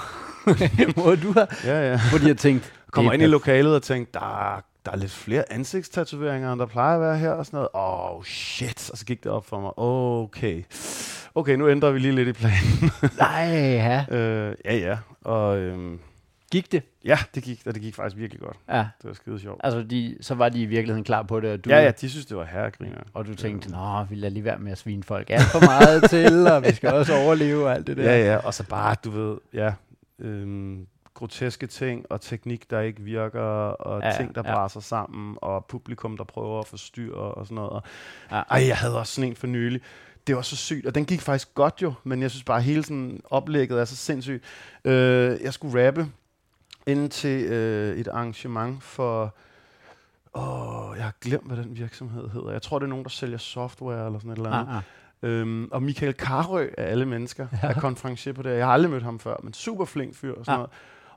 hvor du har, Ja, ja. hvor de har tænkt, Kommer ind i lokalet og tænker, der, er- der er lidt flere ansigtstatoveringer, end der plejer at være her, og sådan noget. Åh, oh, shit. Og så gik det op for mig. Okay. Okay, nu ændrer vi lige lidt i planen. Nej, ja. øh, ja, ja. Og øhm, Gik det? ja, det gik, og det gik faktisk virkelig godt. Ja. Det var skide sjovt. Altså, de, så var de i virkeligheden klar på det, og du, Ja, ja, de synes, det var herregriner. og du tænkte, nå, vi lader lige være med at svine folk alt for meget til, og vi skal også overleve og alt det der. Ja, ja, og så bare, du ved, ja, øhm, groteske ting, og teknik, der ikke virker, og Ja, ting, der ja. braser sammen, og publikum, der prøver at forstyrre, og sådan noget. Og, Ja. ej, jeg havde også sådan en for nylig. Det var så sygt, og den gik faktisk godt jo, men jeg synes bare, hele sådan oplægget er så sindssygt. Øh, jeg skulle rappe ind til øh, et arrangement for... Åh, jeg har glemt, hvad den virksomhed hedder. Jeg tror, det er nogen, der sælger software eller sådan et eller andet. Ah, ah. Øhm, og Michael Karø af alle mennesker ja. er konferencier på det. Jeg har aldrig mødt ham før, men super flink fyr og sådan ja. noget.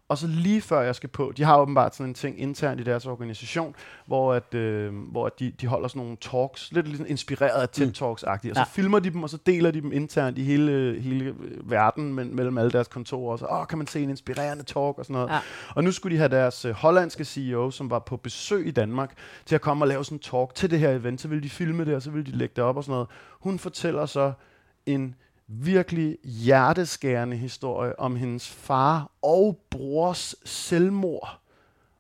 Og så lige før jeg skal på, de har åbenbart sådan en ting internt i deres organisation, hvor, at, øh, hvor at de, de holder sådan nogle talks, lidt ligesom inspireret af TED-talks-agtigt, og så Ja. filmer de dem, og så deler de dem internt i hele, hele øh, verden men, mellem alle deres kontorer, og så åh, kan man se en inspirerende talk og sådan noget. Ja. Og nu skulle de have deres øh, hollandske CEO, som var på besøg i Danmark, til at komme og lave sådan en talk til det her event. Så ville de filme det, og så ville de lægge det op og sådan noget. Hun fortæller så en virkelig hjerteskærende historie om hendes far og brors selvmord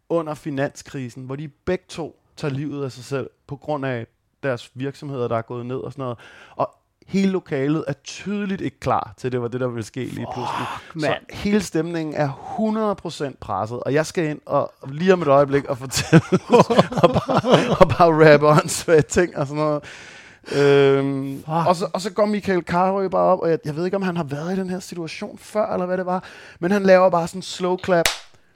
under finanskrisen, hvor de begge to tager livet af sig selv på grund af deres virksomheder, der er gået ned og sådan noget. Og hele lokalet er tydeligt ikke klar til, at det var det, der ville ske lige pludselig. Så mand. hele stemningen er 100% presset, og jeg skal ind og lige om et øjeblik og fortælle, og, bare, og bare rappe åndssvage ting og sådan noget. Øhm, Fuck. og, så, og så går Michael Carøe bare op, og jeg, jeg ved ikke, om han har været i den her situation før, eller hvad det var, men han laver bare sådan en slow clap,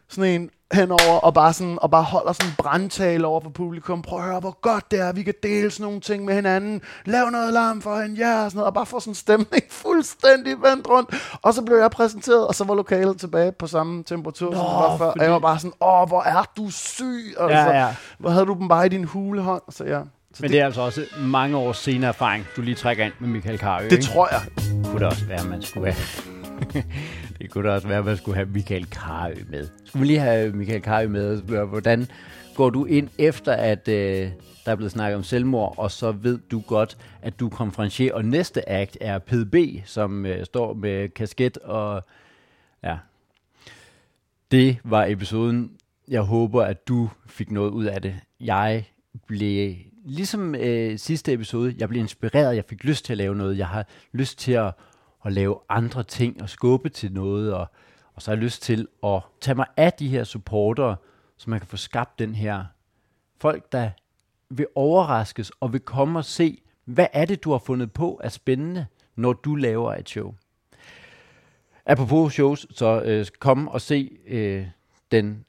sådan en henover, og bare, sådan, og bare holder sådan en brandtale over for publikum. Prøv at høre, hvor godt det er, vi kan dele sådan nogle ting med hinanden. Lav noget larm for hende, ja, og sådan noget, og bare få sådan en stemning fuldstændig vendt rundt. Og så blev jeg præsenteret, og så var lokalet tilbage på samme temperatur, som det var før. fordi- Og jeg var bare sådan, åh, hvor er du syg, altså. Ja, ja. Hvor havde du dem bare i din hulehånd? Så ja. Så Men det er altså også mange års senere erfaring, du lige trækker ind med Michael Carøe. det ikke? tror jeg. kunne det også være, man skulle have... det kunne da også være, man skulle have Michael Carøe med. Skulle vi lige have Michael Carøe med hvordan går du ind efter, at øh, der er blevet snakket om selvmord, og så ved du godt, at du er konferencier, og næste akt er PDB, som øh, står med kasket og... Ja. Det var episoden. Jeg håber, at du fik noget ud af det. Jeg blev, ligesom øh, sidste episode, jeg blev inspireret. Jeg fik lyst til at lave noget. Jeg har lyst til at, at lave andre ting og skubbe til noget. Og, og så har jeg lyst til at tage mig af de her supportere, så man kan få skabt den her folk, der vil overraskes og vil komme og se, hvad er det, du har fundet på af spændende, når du laver et show. Apropos shows, så øh, kom og se øh, den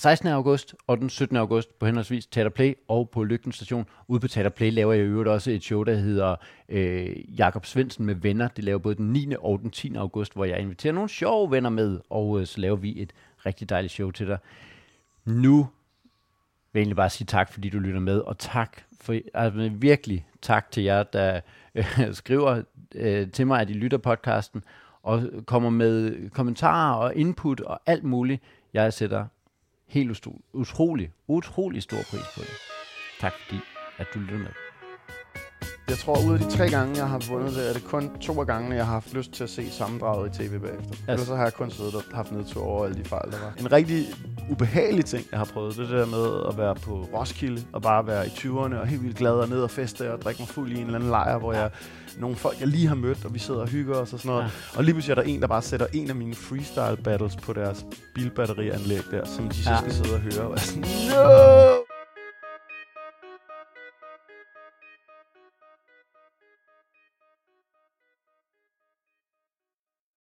16. august og den 17. august på henholdsvis Teater Play og på Lygten Station. Ude på Teater Play laver jeg i øvrigt også et show, der hedder øh, Jakob Svendsen med venner. Det laver både den 9. og den 10. august, hvor jeg inviterer nogle sjove venner med, og øh, så laver vi et rigtig dejligt show til dig. Nu vil jeg egentlig bare sige tak, fordi du lytter med, og tak for, altså virkelig tak til jer, der øh, skriver øh, til mig, at I lytter podcasten, og kommer med kommentarer og input og alt muligt. Jeg sætter helt utrolig, utrolig stor pris på det. Tak fordi, at du lytter med. Jeg tror, ud af de tre gange, jeg har vundet det, er det kun to af gangene, jeg har haft lyst til at se sammendraget i tv bagefter. Ja. Ellers så har jeg kun siddet og haft nedtur over alle de fejl, der var. En rigtig ubehagelig ting, jeg har prøvet, det der med at være på Roskilde og bare være i 20'erne og helt vildt glad og ned og feste og drikke mig fuld i en eller anden lejr, hvor jeg nogle folk, jeg lige har mødt, og vi sidder og hygger os og sådan noget. Ja. Og lige pludselig er der en, der bare sætter en af mine freestyle battles på deres bilbatterianlæg der, som de så Ja. skal sidde og høre. Og jeg sådan, no!